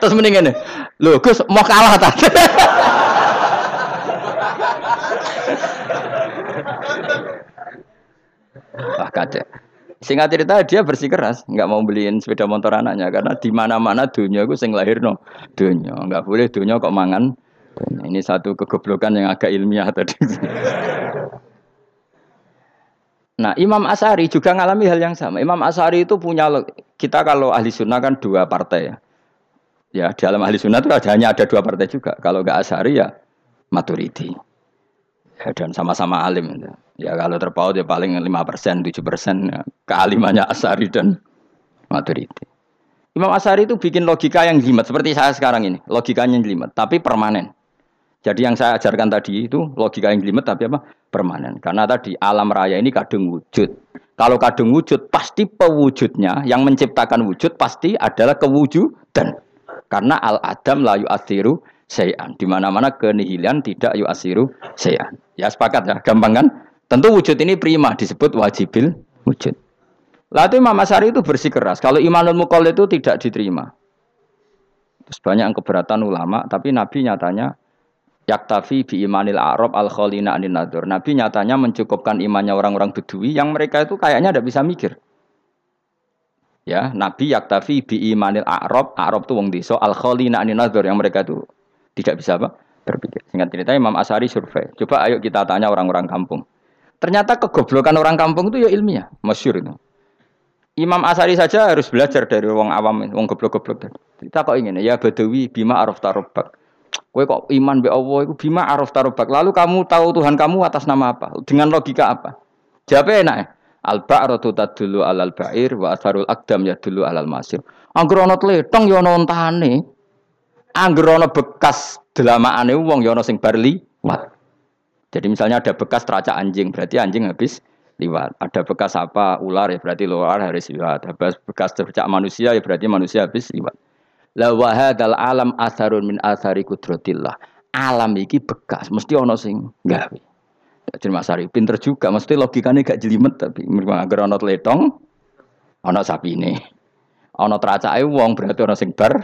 Terus mendingan nih, lo Gus mau kalah tadi. Wah kacau. Singkat cerita dia bersikeras, nggak mau beliin sepeda motor anaknya karena di mana-mana dunia gue sing lahir no dunia, nggak boleh dunia kok mangan. Ini satu kegoblokan yang agak ilmiah tadi. Nah, Imam Asari juga mengalami hal yang sama. Imam Asari itu punya kita kalau ahli sunnah kan dua partai ya. Ya, dalam ahli sunnah itu hanya ada dua partai juga. Kalau nggak Asari ya Maturidi. Dan sama-sama alim. Ya. Kalau terpaut ya paling 5 persen, 7 persen ya. kealimannya Asari dan Maturidi. Imam Asari itu bikin logika yang jelimet seperti saya sekarang ini, logikanya jelimet, tapi permanen. Jadi yang saya ajarkan tadi itu logika yang jelimet tapi apa? Permanen. Karena tadi alam raya ini kadung wujud. Kalau kadung wujud pasti pewujudnya yang menciptakan wujud pasti adalah kewujudan. Karena al adam layu asiru sayan. Di mana-mana kenihilan tidak yu asiru sayan. Ya sepakat ya, gampang kan? Tentu wujud ini prima disebut wajibil wujud. Lalu Imam Asyari itu bersikeras. Kalau imanul mukol itu tidak diterima. Terus banyak yang keberatan ulama, tapi Nabi nyatanya yaktafi bi imanil arab al kholina anin nadur. Nabi nyatanya mencukupkan imannya orang-orang bedui yang mereka itu kayaknya tidak bisa mikir. Ya, Nabi yaktafi bi imanil arab, arab itu wong desa al kholina anin nadur yang mereka itu tidak bisa apa? Berpikir. Singkat cerita Imam Asari survei. Coba ayo kita tanya orang-orang kampung. Ternyata kegoblokan orang kampung itu ya ilmiah, masyur itu. Imam Asari saja harus belajar dari wong awam, wong goblok-goblok. Kita kok ingin ya Badawi bima araf tarobak. Kue kok iman be Allah itu bima araf tarobak. Lalu kamu tahu Tuhan kamu atas nama apa? Dengan logika apa? Jawabnya enak ya. Al ba'ratu tadullu alal ba'ir wa asarul akdam ya dulu alal masir. Angger ana tletong ya ana ontane. Angger ana bekas delamaane wong ya ana sing barli wat. Jadi misalnya ada bekas teracak anjing, berarti anjing habis liwat. Ada bekas apa ular ya berarti ular harus liwat. Ada bekas tercak manusia ya berarti manusia habis liwat. La wahadal alam asarun min asari kudrotillah. Alam iki bekas, mesti ono sing gawe. Jadi Mas Ari pinter juga, mesti logikanya gak jelimet tapi agar ono letong, ono ini, ono teracak wong berarti ono sing bar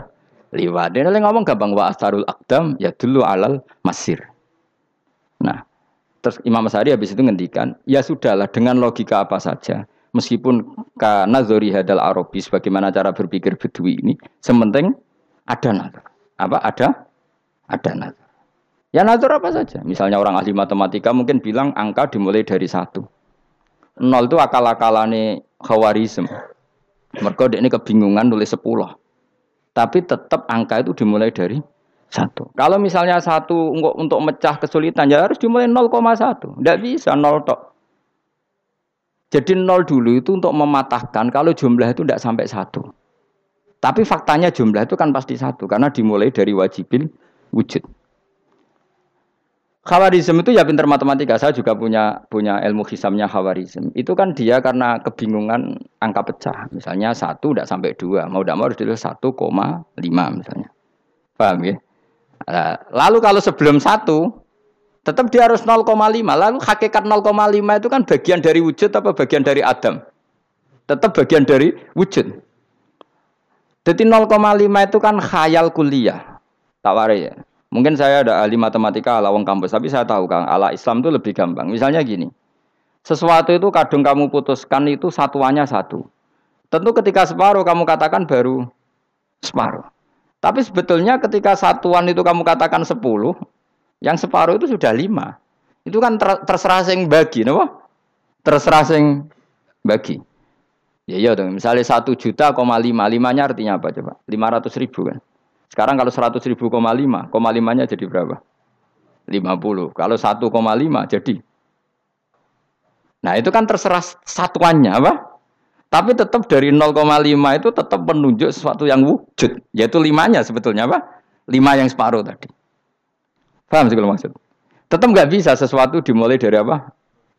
liwat. Dia ngomong gampang wa asarul akdam ya dulu alal masir. Nah, Terus Imam Sari habis itu ngendikan, ya sudahlah dengan logika apa saja. Meskipun karena Zori Hadal Arabi sebagaimana cara berpikir Bedui ini, sementing ada nazar. Apa? Ada? Ada nazar. Ya nazar apa saja. Misalnya orang ahli matematika mungkin bilang angka dimulai dari satu. Nol itu akal-akalane khawarizm. Mereka ini kebingungan nulis sepuluh. Tapi tetap angka itu dimulai dari satu. Kalau misalnya satu untuk, untuk mecah kesulitan ya harus dimulai 0,1. Tidak bisa nol tok. Jadi nol dulu itu untuk mematahkan kalau jumlah itu tidak sampai satu. Tapi faktanya jumlah itu kan pasti satu karena dimulai dari wajibil wujud. Khawarizm itu ya pinter matematika. Saya juga punya punya ilmu hisamnya Khawarizm. Itu kan dia karena kebingungan angka pecah. Misalnya satu tidak sampai dua, mau tidak mau harus ditulis satu koma lima misalnya. Paham ya? Nah, lalu kalau sebelum satu, tetap dia harus 0,5. Lalu hakikat 0,5 itu kan bagian dari wujud apa bagian dari Adam? Tetap bagian dari wujud. Jadi 0,5 itu kan khayal kuliah. Tawari ya. Mungkin saya ada ahli matematika ala wong kampus, tapi saya tahu kan ala Islam itu lebih gampang. Misalnya gini, sesuatu itu kadung kamu putuskan itu satuannya satu. Tentu ketika separuh kamu katakan baru separuh. Tapi sebetulnya ketika satuan itu kamu katakan 10, yang separuh itu sudah lima. Itu kan ter terserah sing bagi, no? Terserah sing bagi. Ya iya dong, misalnya satu juta koma lima, limanya artinya apa coba? Lima ratus ribu kan. Sekarang kalau seratus ribu koma lima, koma limanya jadi berapa? Lima puluh. Kalau satu koma lima jadi. Nah itu kan terserah satuannya apa? Tapi tetap dari 0,5 itu tetap menunjuk sesuatu yang wujud, yaitu limanya sebetulnya apa? Lima yang separuh tadi. Paham sih kalau maksud? Tetap nggak bisa sesuatu dimulai dari apa?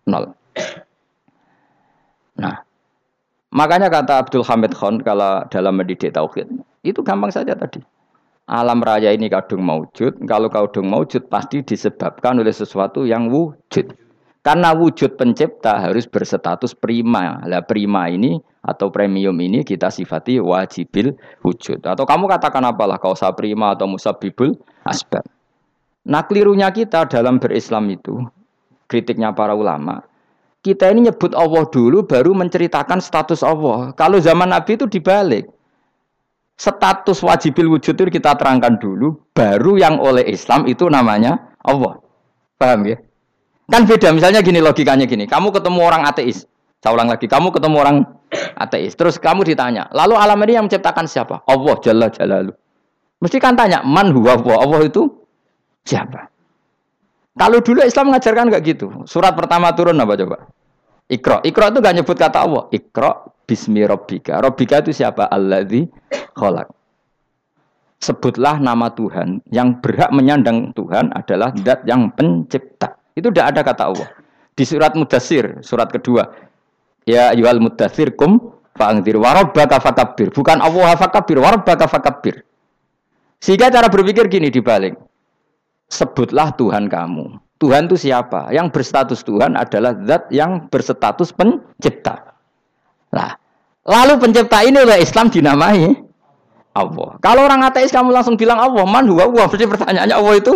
Nol. Nah, makanya kata Abdul Hamid Khan kalau dalam mendidik tauhid, itu gampang saja tadi. Alam raya ini kadung maujud, kalau kadung maujud pasti disebabkan oleh sesuatu yang wujud. Karena wujud pencipta harus berstatus prima. Lah prima ini atau premium ini kita sifati wajibil wujud. Atau kamu katakan apalah kausa prima atau musabibul asbab. Nah kelirunya kita dalam berislam itu, kritiknya para ulama, kita ini nyebut Allah dulu baru menceritakan status Allah. Kalau zaman Nabi itu dibalik status wajibil wujud itu kita terangkan dulu, baru yang oleh Islam itu namanya Allah. Paham ya? Kan beda, misalnya gini logikanya gini, kamu ketemu orang ateis, saya ulang lagi, kamu ketemu orang ateis, terus kamu ditanya, lalu alam ini yang menciptakan siapa? Allah Jalla Jalalu. Mesti kan tanya, man huwa Allah, Allah itu siapa? Kalau dulu Islam mengajarkan kayak gitu, surat pertama turun apa coba? Ikro, ikro itu gak nyebut kata Allah, ikro bismi robbika. Robbika itu siapa? Alladzi kholak. Sebutlah nama Tuhan. Yang berhak menyandang Tuhan adalah dat yang pencipta. Itu tidak ada kata Allah. Di surat Mudasir, surat kedua. Ya yual mudasir kum fa'angdir warabbaka fakabir. Bukan Allah fakabir, warabbaka fakabir. Sehingga cara berpikir gini dibalik. Sebutlah Tuhan kamu. Tuhan itu siapa? Yang berstatus Tuhan adalah zat yang berstatus pencipta. Nah, lalu pencipta ini oleh Islam dinamai Allah. Kalau orang ateis kamu langsung bilang Allah, man huwa Allah. Berarti pertanyaannya Allah itu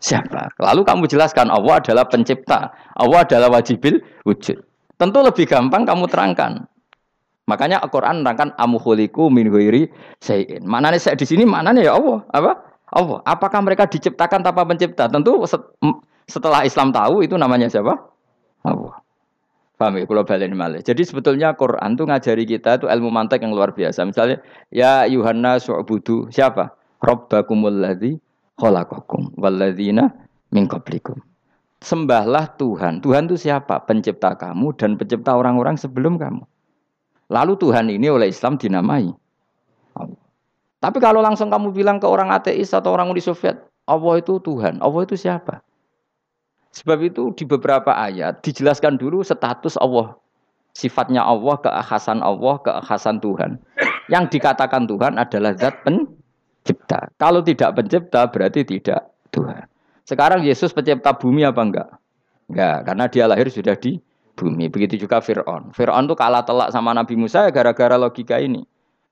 siapa? Lalu kamu jelaskan Allah adalah pencipta. Allah adalah wajibil wujud. Tentu lebih gampang kamu terangkan. Makanya Al-Quran menerangkan amuhuliku min huiri sayin. Maknanya saya di sini maknanya ya Allah. Apa? Allah. Apakah mereka diciptakan tanpa pencipta? Tentu setelah Islam tahu itu namanya siapa? Allah. Paham ya? Kalau balik malih. Jadi sebetulnya Quran tuh ngajari kita itu ilmu mantek yang luar biasa. Misalnya, ya Yuhanna su'budu. Siapa? Rabbakumul ladzi khalaqakum walladzina min qablikum. Sembahlah Tuhan. Tuhan itu siapa? Pencipta kamu dan pencipta orang-orang sebelum kamu. Lalu Tuhan ini oleh Islam dinamai. Tapi kalau langsung kamu bilang ke orang ateis atau orang Uni Soviet, Allah itu Tuhan. Allah itu siapa? Sebab itu di beberapa ayat dijelaskan dulu status Allah. Sifatnya Allah, keakhasan Allah, keakhasan Tuhan. Yang dikatakan Tuhan adalah zat pencipta. Kalau tidak pencipta berarti tidak Tuhan. Sekarang Yesus pencipta bumi apa enggak? Enggak, karena dia lahir sudah di bumi. Begitu juga Fir'aun. Fir'aun itu kalah telak sama Nabi Musa ya gara-gara logika ini.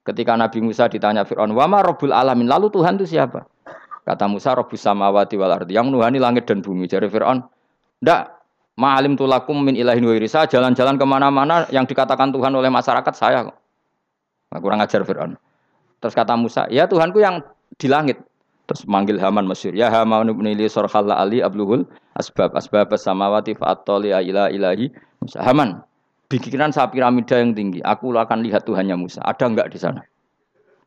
Ketika Nabi Musa ditanya Fir'aun, wama robul alamin, lalu Tuhan itu siapa? Kata Musa, Robus samawati wal ardi. Yang nuhani langit dan bumi. Jadi Fir'aun, ndak Ma'alim tulakum min ilahin wirisa jalan-jalan ke mana-mana yang dikatakan Tuhan oleh masyarakat saya Nah, kurang ajar Fir'aun. Terus kata Musa, ya Tuhanku yang di langit. Terus manggil Haman Mesir. Ya Haman ibnili sorkhalla ali abluhul asbab asbab samawati fa'atoli ila ilahi Musa. Haman, bikinan saya piramida yang tinggi. Aku akan lihat Tuhannya Musa. Ada enggak di sana?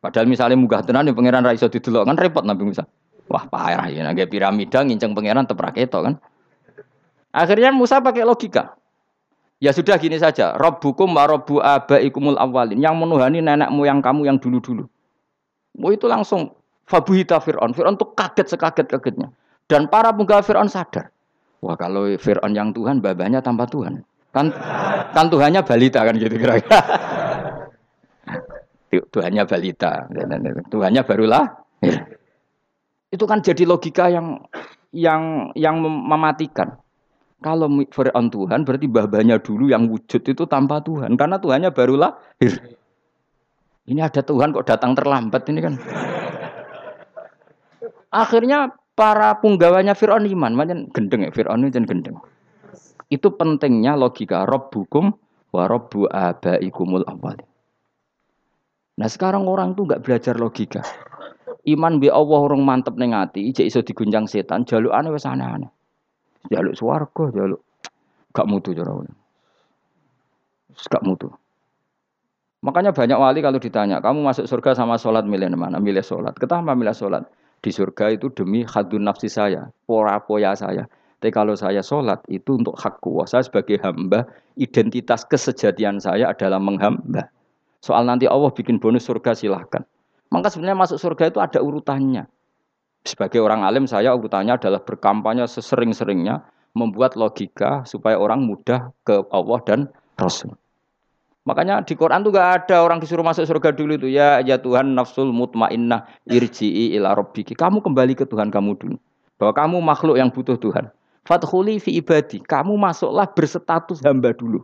Padahal misalnya munggah tenan ya pangeran raiso didelok kan repot Nabi Musa. Wah payah ya nggak piramida nginceng pangeran teprak itu kan. Akhirnya Musa pakai logika. Ya sudah gini saja, Robbukum wa robbu abaikumul awalin. Yang menuhani nenek moyang kamu yang dulu-dulu. Mau itu langsung fabuhita Fir'aun. Fir'aun tuh kaget sekaget-kagetnya. Dan para penggawa Fir'aun sadar. Wah kalau Fir'aun yang Tuhan, babanya tanpa Tuhan. Kan, kan Tuhannya balita kan gitu kira-kira. Tuhannya balita. Tuhannya barulah. Itu kan jadi logika yang yang yang mematikan. Kalau Fir'aun Tuhan berarti babanya dulu yang wujud itu tanpa Tuhan. Karena Tuhannya baru lahir. Ini ada Tuhan kok datang terlambat ini kan. Akhirnya para punggawanya Fir'aun iman. Macam gendeng ya, Fir'aun itu gendeng. Itu pentingnya logika. Robbukum wa robbu abaikumul awalin. Nah sekarang orang tuh nggak belajar logika. Iman bi Allah orang mantep ning ati, jek iso diguncang setan, jalukane wis aneh-aneh. Jaluk swarga, jaluk gak mutu cara Gak mutu. Makanya banyak wali kalau ditanya, kamu masuk surga sama sholat milih mana? Milih sholat. Kenapa milih sholat? Di surga itu demi hadun nafsi saya, pora poya saya. Tapi kalau saya sholat itu untuk hak kuah. Saya sebagai hamba, identitas kesejatian saya adalah menghamba. Soal nanti Allah bikin bonus surga silahkan. Maka sebenarnya masuk surga itu ada urutannya. Sebagai orang alim saya urutannya adalah berkampanye sesering-seringnya membuat logika supaya orang mudah ke Allah dan Rasul. Makanya di Quran tuh gak ada orang disuruh masuk surga dulu itu ya ya Tuhan nafsul mutmainnah irji'i ila rabbiki. Kamu kembali ke Tuhan kamu dulu. Bahwa kamu makhluk yang butuh Tuhan. Fathuli fi ibadi. Kamu masuklah berstatus hamba dulu.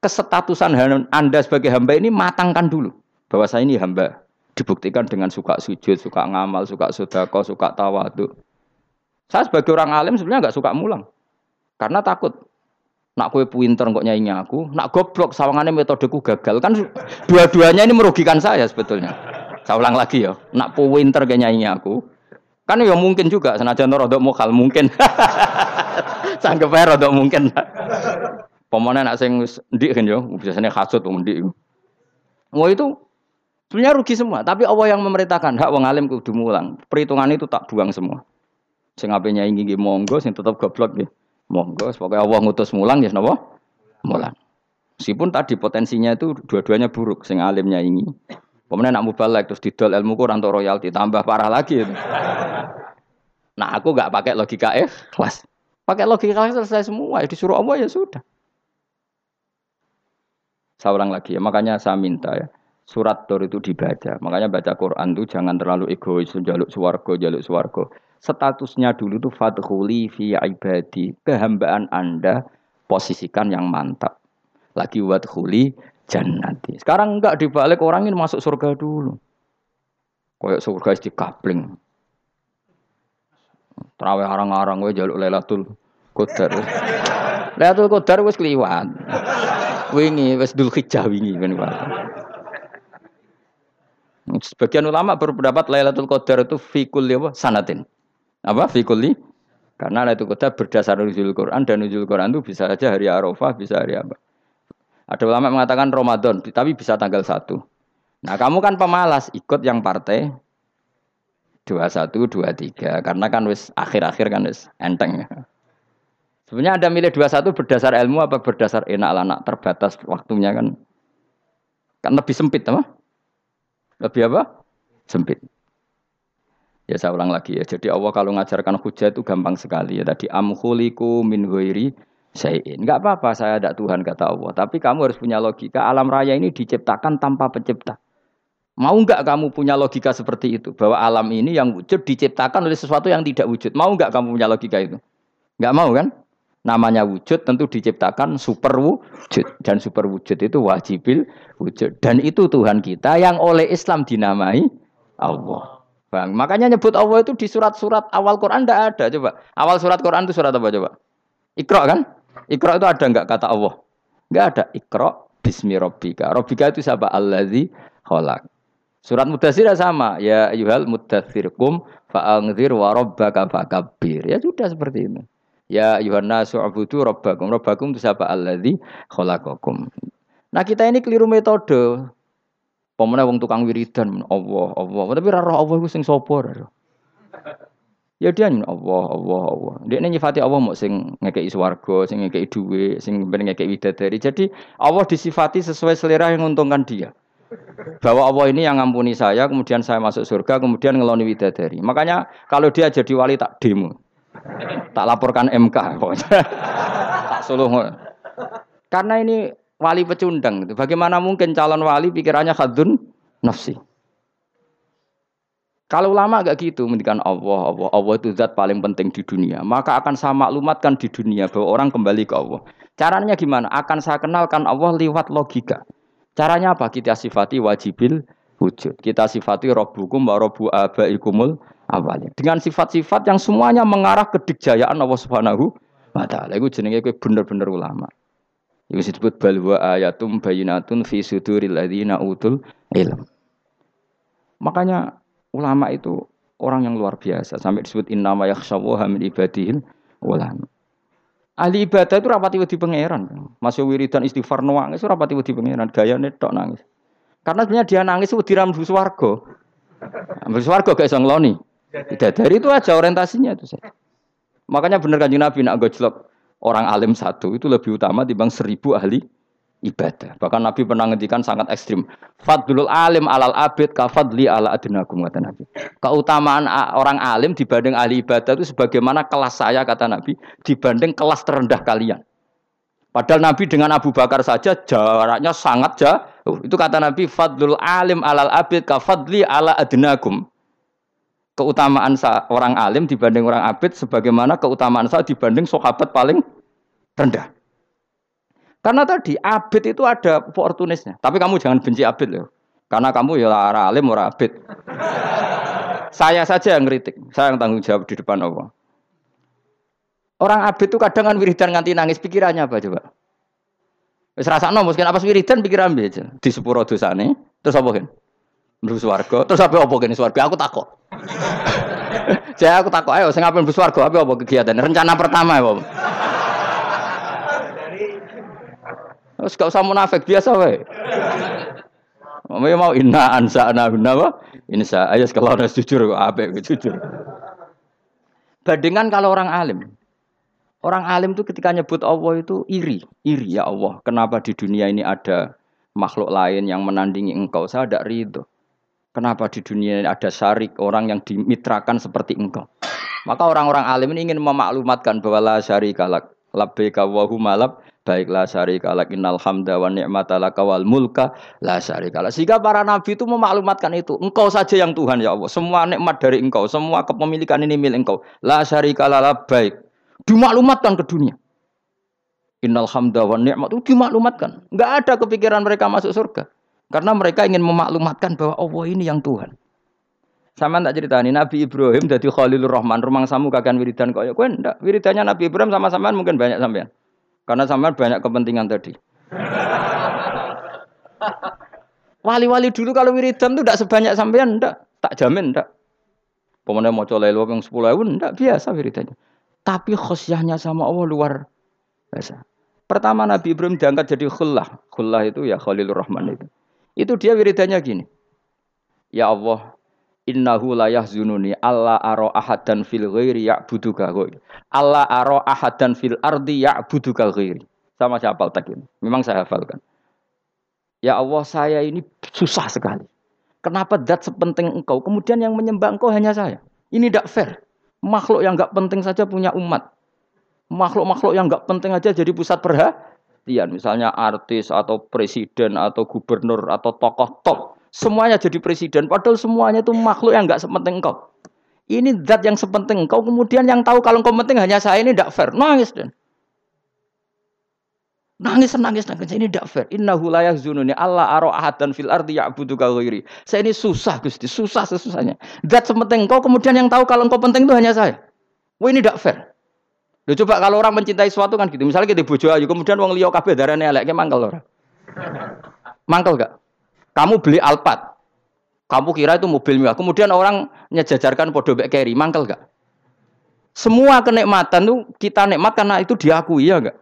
Kesetatusan Anda sebagai hamba ini matangkan dulu. Bahwa saya ini hamba. Dibuktikan dengan suka sujud, suka ngamal, suka sodako, suka tawadu. Saya sebagai orang alim sebenarnya nggak suka mulang. Karena takut Nak kue pinter kok nyanyi aku, nak goblok sawangannya metodeku gagal kan dua-duanya ini merugikan saya sebetulnya. Saya ulang lagi ya, nak pinter kayak nyanyi aku, kan ya mungkin juga senajan rodok mokal mungkin. Sanggup aja rodok mungkin. Pemana nak sing ndik kan yo, biasanya kasut ndik. Mau itu sebenarnya rugi semua, tapi Allah yang memerintahkan hak wong alim kudu mulang. Perhitungan itu tak buang semua. Sing ape nyanyi monggo, sing tetap goblok nggih. Monggo, pokoknya Allah ngutus mulang ya napa? Mulang. Meskipun tadi potensinya itu dua-duanya buruk, sing alimnya ini. Kemudian nak mubalek terus didol ilmu Quran untuk royalti tambah parah lagi. Itu. Nah aku nggak pakai logika kelas. Pakai logika ikhlas selesai semua. Ya disuruh Allah ya sudah. Saya ulang lagi ya. Makanya saya minta ya. Surat Tur itu dibaca. Makanya baca Quran itu jangan terlalu egois. Jaluk suwargo, jaluk suwargo statusnya dulu itu fadkhuli fi ibadi. Kehambaan Anda posisikan yang mantap. Lagi wadkhuli jannati. Sekarang enggak dibalik orang ini masuk surga dulu. Kayak surga di kapling. Terawih arang-arang gue jaluk Lailatul Qadar. Lailatul Qadar wis kliwat. Wingi wis dul hijjah wingi kan Sebagian ulama berpendapat Lailatul Qadar itu fikul apa? Sanatin. Apa fikuli? Karena itu Qadar berdasar nuzul Quran dan nuzul Quran itu bisa saja hari Arafah, bisa hari apa. Ada ulama mengatakan Ramadan, tapi bisa tanggal satu. Nah kamu kan pemalas, ikut yang partai 21, 23. Karena kan wis akhir-akhir kan wis enteng. Sebenarnya Anda milih 21 berdasar ilmu apa berdasar enak anak terbatas waktunya kan. Kan lebih sempit apa? Lebih apa? Sempit. Ya saya ulang lagi ya. Jadi Allah kalau ngajarkan hujah itu gampang sekali ya. Tadi amkhuliku min ghairi syai'in. Enggak apa-apa saya ada Tuhan kata Allah. Tapi kamu harus punya logika. Alam raya ini diciptakan tanpa pencipta. Mau enggak kamu punya logika seperti itu? Bahwa alam ini yang wujud diciptakan oleh sesuatu yang tidak wujud. Mau enggak kamu punya logika itu? Enggak mau kan? Namanya wujud tentu diciptakan super wujud. Dan super wujud itu wajibil wujud. Dan itu Tuhan kita yang oleh Islam dinamai Allah. Bang. Makanya nyebut Allah itu di surat-surat awal Quran tidak ada. Coba. Awal surat Quran itu surat apa coba? Iqra kan? Iqra itu ada enggak kata Allah? Enggak ada. Iqra bismi rabbika. Rabbika itu siapa? Allazi khalaq. Surat Mudathir sama. Ya ayuhal mudathir kum fa'angzir wa rabbaka. Ya sudah seperti itu. Ya ayuhan nasu abudu rabbakum. Rabbakum itu siapa? Allazi khalaqakum. Nah kita ini keliru metode. Pemenang wong tukang wiridan Allah Allah, tapi ora roh Allah iku sing sapa Ya dia Allah Allah Allah. Dia nyifati Allah mau sing ngekei swarga, sing ngekei duwe, sing ngekei widadari. Jadi Allah disifati sesuai selera yang menguntungkan dia. Bahwa Allah ini yang ngampuni saya, kemudian saya masuk surga, kemudian ngeloni widadari. Makanya kalau dia jadi wali tak demo. Tak laporkan MK. tak suluh. Karena ini wali pecundang. Bagaimana mungkin calon wali pikirannya khadun nafsi? Kalau ulama agak gitu, mendikan Allah, Allah, Allah itu zat paling penting di dunia. Maka akan saya maklumatkan di dunia bahwa orang kembali ke Allah. Caranya gimana? Akan saya kenalkan Allah lewat logika. Caranya apa? Kita sifati wajibil wujud. Kita sifati robbukum wa robbu abaikumul awalnya. Dengan sifat-sifat yang semuanya mengarah ke dikjayaan Allah Subhanahu wa taala. Iku jenenge bener-bener ulama. Itu disebut balwa ayatum bayinatun fi suduril ladzina utul ilm. Makanya ulama itu orang yang luar biasa sampai disebut innama yakhshawaha min ibadihil ulama. Ahli ibadah itu rapati wedi pangeran. Masih wiridan istighfar nangis itu rapati wedi pangeran, gayane tok nangis. Karena sebenarnya dia nangis itu di rambu swarga. Rambu swarga gak iso ngloni. dari itu aja orientasinya itu saja. Makanya benar kanjeng Nabi nak gojlok orang alim satu itu lebih utama dibanding seribu ahli ibadah. Bahkan Nabi pernah ngendikan sangat ekstrim. Fadlul alim alal abid kafadli ala adnakum kata Nabi. Keutamaan orang alim dibanding ahli ibadah itu sebagaimana kelas saya kata Nabi dibanding kelas terendah kalian. Padahal Nabi dengan Abu Bakar saja jaraknya sangat jauh. Itu kata Nabi fadlul alim alal abid kafadli ala adnakum. Keutamaan orang alim dibanding orang abid sebagaimana keutamaan saya dibanding sahabat paling rendah. Karena tadi abid itu ada oportunisnya. Tapi kamu jangan benci abid loh. Karena kamu ya orang alim orang abid. saya saja yang kritik. Saya yang tanggung jawab di depan Allah. Orang abid itu kadang kan wiridan nganti nangis pikirannya apa coba? Wis rasakno mungkin apa wiridan pikiran aja. Di sepuro dosane, terus apa kan? Mlebu swarga, terus apa apa kene swarga? Aku takut. Jadi aku takut ayo sing ape mlebu swarga apa apa kegiatan? Rencana pertama apa? Terus gak usah munafik biasa wae. Mau mau inna ansa ana apa? Insa ayo kalau harus jujur apik jujur. Bandingan kalau orang alim. Orang alim itu ketika nyebut Allah itu iri, iri ya Allah. Kenapa di dunia ini ada makhluk lain yang menandingi engkau? Saya tidak ridho. Kenapa di dunia ini ada syarik orang yang dimitrakan seperti engkau? Maka orang-orang alim ini ingin memaklumatkan bahwa la syarikalak labbaika wa humalab baiklah syarika lak innal hamda wa ni'mata laka wal mulka la syarika lak. Sehingga para nabi itu memaklumatkan itu. Engkau saja yang Tuhan ya Allah. Semua nikmat dari Engkau, semua kepemilikan ini milik Engkau. La syarika lak baik. Dimaklumatkan ke dunia. Innal hamda wa ni'mat itu dimaklumatkan. Enggak ada kepikiran mereka masuk surga. Karena mereka ingin memaklumatkan bahwa Allah ini yang Tuhan. Sama tak cerita ini Nabi Ibrahim dari Khalilur Rahman rumang samu kakan wiridan kok ya kowe ndak wiridannya Nabi Ibrahim sama sampean mungkin banyak sampean. Karena sama banyak kepentingan tadi. Wali-wali dulu kalau wiridan tuh tidak sebanyak sampean, tidak. Tak jamin, tidak. Pemenang mau colai yang sepuluh ribu, tidak biasa wiridannya. Tapi khosyahnya sama Allah luar biasa. Pertama Nabi Ibrahim diangkat jadi khullah. Khullah itu ya Khalilur Rahman itu. Itu dia wiridannya gini. Ya Allah, Innahu la yahzununi alla ara ahadan fil ghairi ya'buduka ghairi. Alla ara ahadan fil ardi ya'buduka ghairi. Sama saya hafal tak ini. Memang saya hafalkan. Ya Allah, saya ini susah sekali. Kenapa dat sepenting engkau, kemudian yang menyembah engkau hanya saya? Ini tidak fair. Makhluk yang enggak penting saja punya umat. Makhluk-makhluk yang enggak penting aja jadi pusat perhatian. Misalnya artis atau presiden atau gubernur atau tokoh top Semuanya jadi presiden, padahal semuanya itu makhluk yang nggak sepenting engkau. Ini zat yang sepenting engkau, kemudian yang tahu kalau engkau penting hanya saya ini tidak fair. Nangis dan Nangis, nangis, nangis. Ini tidak fair. Inna hulayah zununi Allah aro ahadan fil ardi ya'budu ghairi. Saya ini susah Gusti, susah sesusahnya. Zat sepenting engkau, kemudian yang tahu kalau engkau penting itu hanya saya. Wah ini tidak fair. Loh, coba kalau orang mencintai sesuatu kan gitu. Misalnya kita bojo ayu, kemudian wong liya kabeh darane elek, mangkel ora? Mangkel gak? Kamu beli Alphard. Kamu kira itu mobil mewah. Kemudian orang nyejajarkan podo bek carry, mangkel gak? Semua kenikmatan tuh kita nikmat karena itu diakui ya enggak?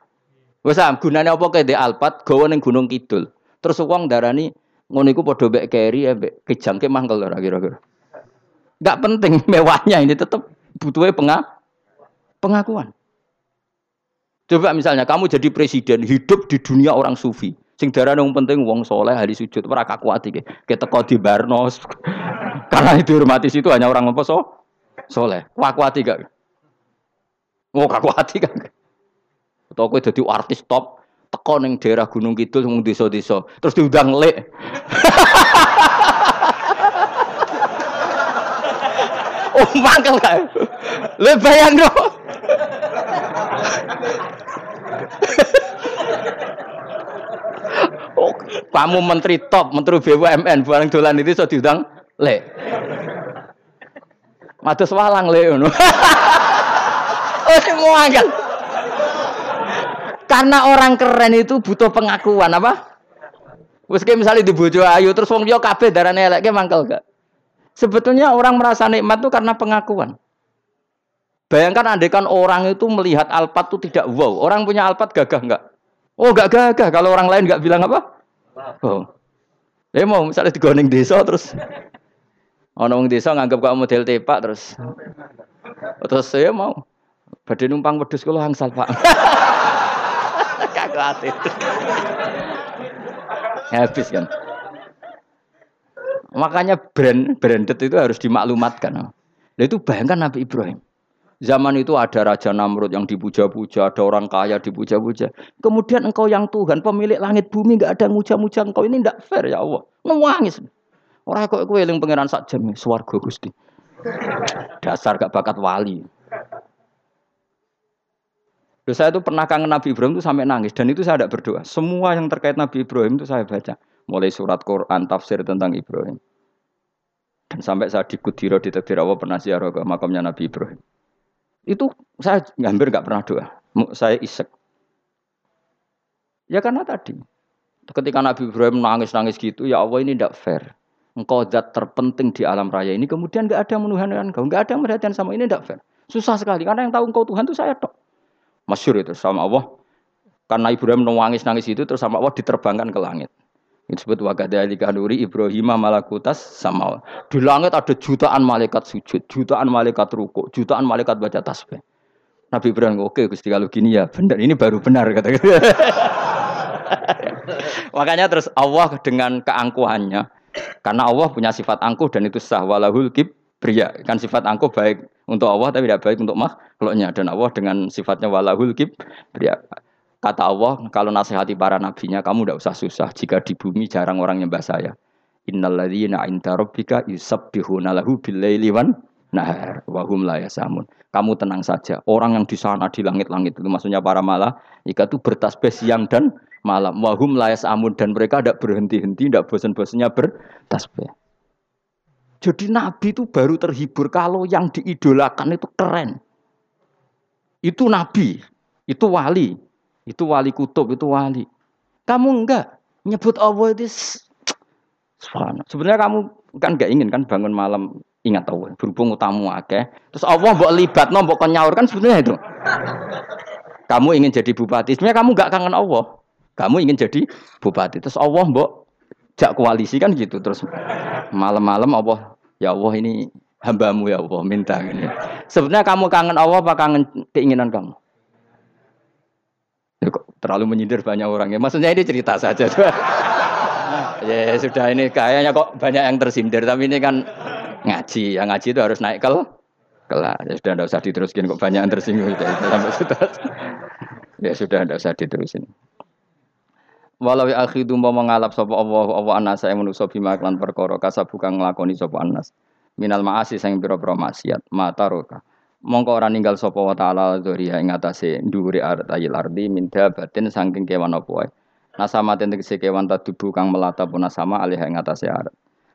Wes gunanya apa kayak di Alphard gawa ning Gunung Kidul. Terus uang darani ngono iku padha bek carry ambek kejangke mangkel ora kira-kira. Enggak penting mewahnya ini tetap butuhnya pengak pengakuan. Coba misalnya kamu jadi presiden hidup di dunia orang sufi. Sing darah yang penting wong soleh hari sujud ora kakuati ke. Kita kau di Barnos. Karena itu hormati situ hanya orang apa so? Soleh. Kakuati gak? Mau kakuati kan? Atau kowe jadi artis top teko ning daerah Gunung Kidul wong desa-desa terus diundang lek. oh mangkel kae. Le bayang dong. Oh, kamu menteri top, menteri BUMN, barang dolan itu sudah diundang le. Mados walang le ngono. oh, semua kan. Karena orang keren itu butuh pengakuan apa? Wes misalnya di bojo ayu terus wong liya kabeh darane elek mangkel gak? Sebetulnya orang merasa nikmat itu karena pengakuan. Bayangkan kan orang itu melihat alpat itu tidak wow. Orang punya alpat gagah enggak? Oh, gak gagah kalau orang lain gak bilang apa? Oh. Ya mau misalnya digoning desa terus orang wong desa nganggap kamu model tepak terus terus saya mau Badhe numpang wedhus kula angsal, Pak. Ati. Habis kan. Makanya brand branded itu harus dimaklumatkan. Nah, itu bayangkan Nabi Ibrahim. Zaman itu ada Raja Namrud yang dipuja-puja, ada orang kaya dipuja-puja. Kemudian engkau yang Tuhan, pemilik langit bumi, nggak ada muja-muja engkau. Ini tidak fair ya Allah. Nangis. Orang kok kue yang pangeran sak jam, swargo gusti. Dasar gak bakat wali. Loh, saya itu pernah kangen Nabi Ibrahim itu sampai nangis dan itu saya tidak berdoa. Semua yang terkait Nabi Ibrahim itu saya baca. Mulai surat Quran, tafsir tentang Ibrahim. Dan sampai saya di Kudiro di Tadbir Allah pernah ziarah ke makamnya Nabi Ibrahim. Itu saya hampir nggak pernah doa. Saya isek. Ya karena tadi. Ketika Nabi Ibrahim nangis-nangis gitu, ya Allah ini tidak fair. Engkau zat terpenting di alam raya ini, kemudian nggak ada menuhankan engkau, nggak ada yang perhatian sama ini tidak fair. Susah sekali, karena yang tahu engkau Tuhan itu saya tok. Masyur itu sama Allah. Karena Ibrahim nangis-nangis itu, terus sama Allah diterbangkan ke langit. Itu disebut wakadhalika nuri Ibrahim malakutas sama. Di langit ada jutaan malaikat sujud, jutaan malaikat ruku, jutaan malaikat baca tasbih. Nabi Ibrahim oke Gusti kalau gini ya benar ini baru benar kata Makanya terus Allah dengan keangkuhannya karena Allah punya sifat angkuh dan itu sah walahul kibriya kan sifat angkuh baik untuk Allah tapi tidak baik untuk makhluknya dan Allah dengan sifatnya walahul kibriya Kata Allah, kalau nasihati para nabinya, kamu tidak usah susah. Jika di bumi jarang orang nyembah saya. Innalladzina inda rabbika yusabbihuna lahu billaili wan nahar wa hum la yasamun. Kamu tenang saja. Orang yang di sana di langit-langit itu maksudnya para malaikat itu bertasbih siang dan malam. Wa hum la yasamun dan mereka tidak berhenti-henti, tidak bosan-bosannya bertasbih. Jadi Nabi itu baru terhibur kalau yang diidolakan itu keren. Itu Nabi, itu wali. Itu wali kutub, itu wali. Kamu enggak nyebut Allah itu Sebenarnya kamu kan enggak ingin kan bangun malam ingat Allah. Berhubung utamu akeh. Terus Allah mbok libat, mbok nyaur kan sebenarnya itu. Kamu ingin jadi bupati, sebenarnya kamu enggak kangen Allah. Kamu ingin jadi bupati. Terus Allah mbok jak koalisi kan gitu. Terus malam-malam Allah, ya Allah ini hambamu ya Allah minta ini. Sebenarnya kamu kangen Allah apa kangen keinginan kamu? terlalu menyindir banyak orang ya. Maksudnya ini cerita saja. ya sudah ini kayaknya kok banyak yang tersindir tapi ini kan ngaji. Yang ngaji itu harus naik kel kelas. Ya sudah tidak usah diteruskin kok banyak yang tersinggung sampai sudah. ya sudah tidak usah diterusin. Walau ya akhidu mau mengalap sapa Allah Allah anas saya manusa bima perkara kasabuka nglakoni sapa anas. Minal maasi sing pira-pira maksiat. Mata roka mongko ora ninggal sapa wa taala dzuriya ing atase dhuwure ayil ardi minda batin saking kewan apa wae. Nasama tegese kewan tadubu kang melata pun sama alih ing atase arat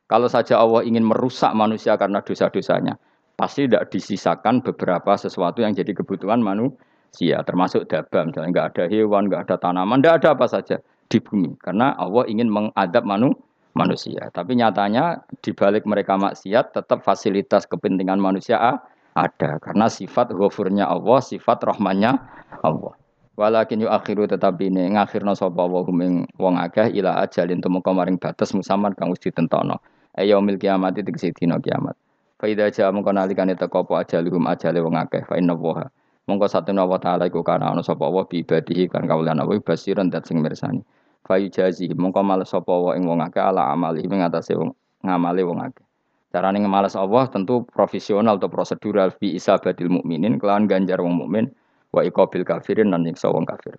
kalau saja Allah ingin merusak manusia karena dosa-dosanya pasti tidak disisakan beberapa sesuatu yang jadi kebutuhan manusia termasuk dabam misalnya nggak ada hewan nggak ada tanaman nggak ada apa saja di bumi. Karena Allah ingin mengadab manu manusia tapi nyatanya di balik mereka maksiat tetap fasilitas kepentingan manusia ada karena sifat ghafurnya Allah, sifat rahmannya Allah. Walakin yu akhiru tetapi ini ngakhirna sapa wa hum wong akeh ila ajalin tumeka maring batas musaman kang wis ditentono. Ayo mil kiamat tegese dina kiamat. Fa idza jaa mongko nalikane teko apa ajaluhum ajale wong akeh fa inna wa mongko satuna wa taala iku kana ana sapa wa bi ibadihi kan kawulan wa basiran dat sing mirsani. Fa yujazi mongko males sapa wa ing wong akeh ala amali ing atase wong ngamale wong akeh. Carane ngemalas Allah tentu profesional atau prosedural fi isabatil mukminin kelawan ganjar wong mukmin wa iqabil kafirin lan nyiksa wong kafir.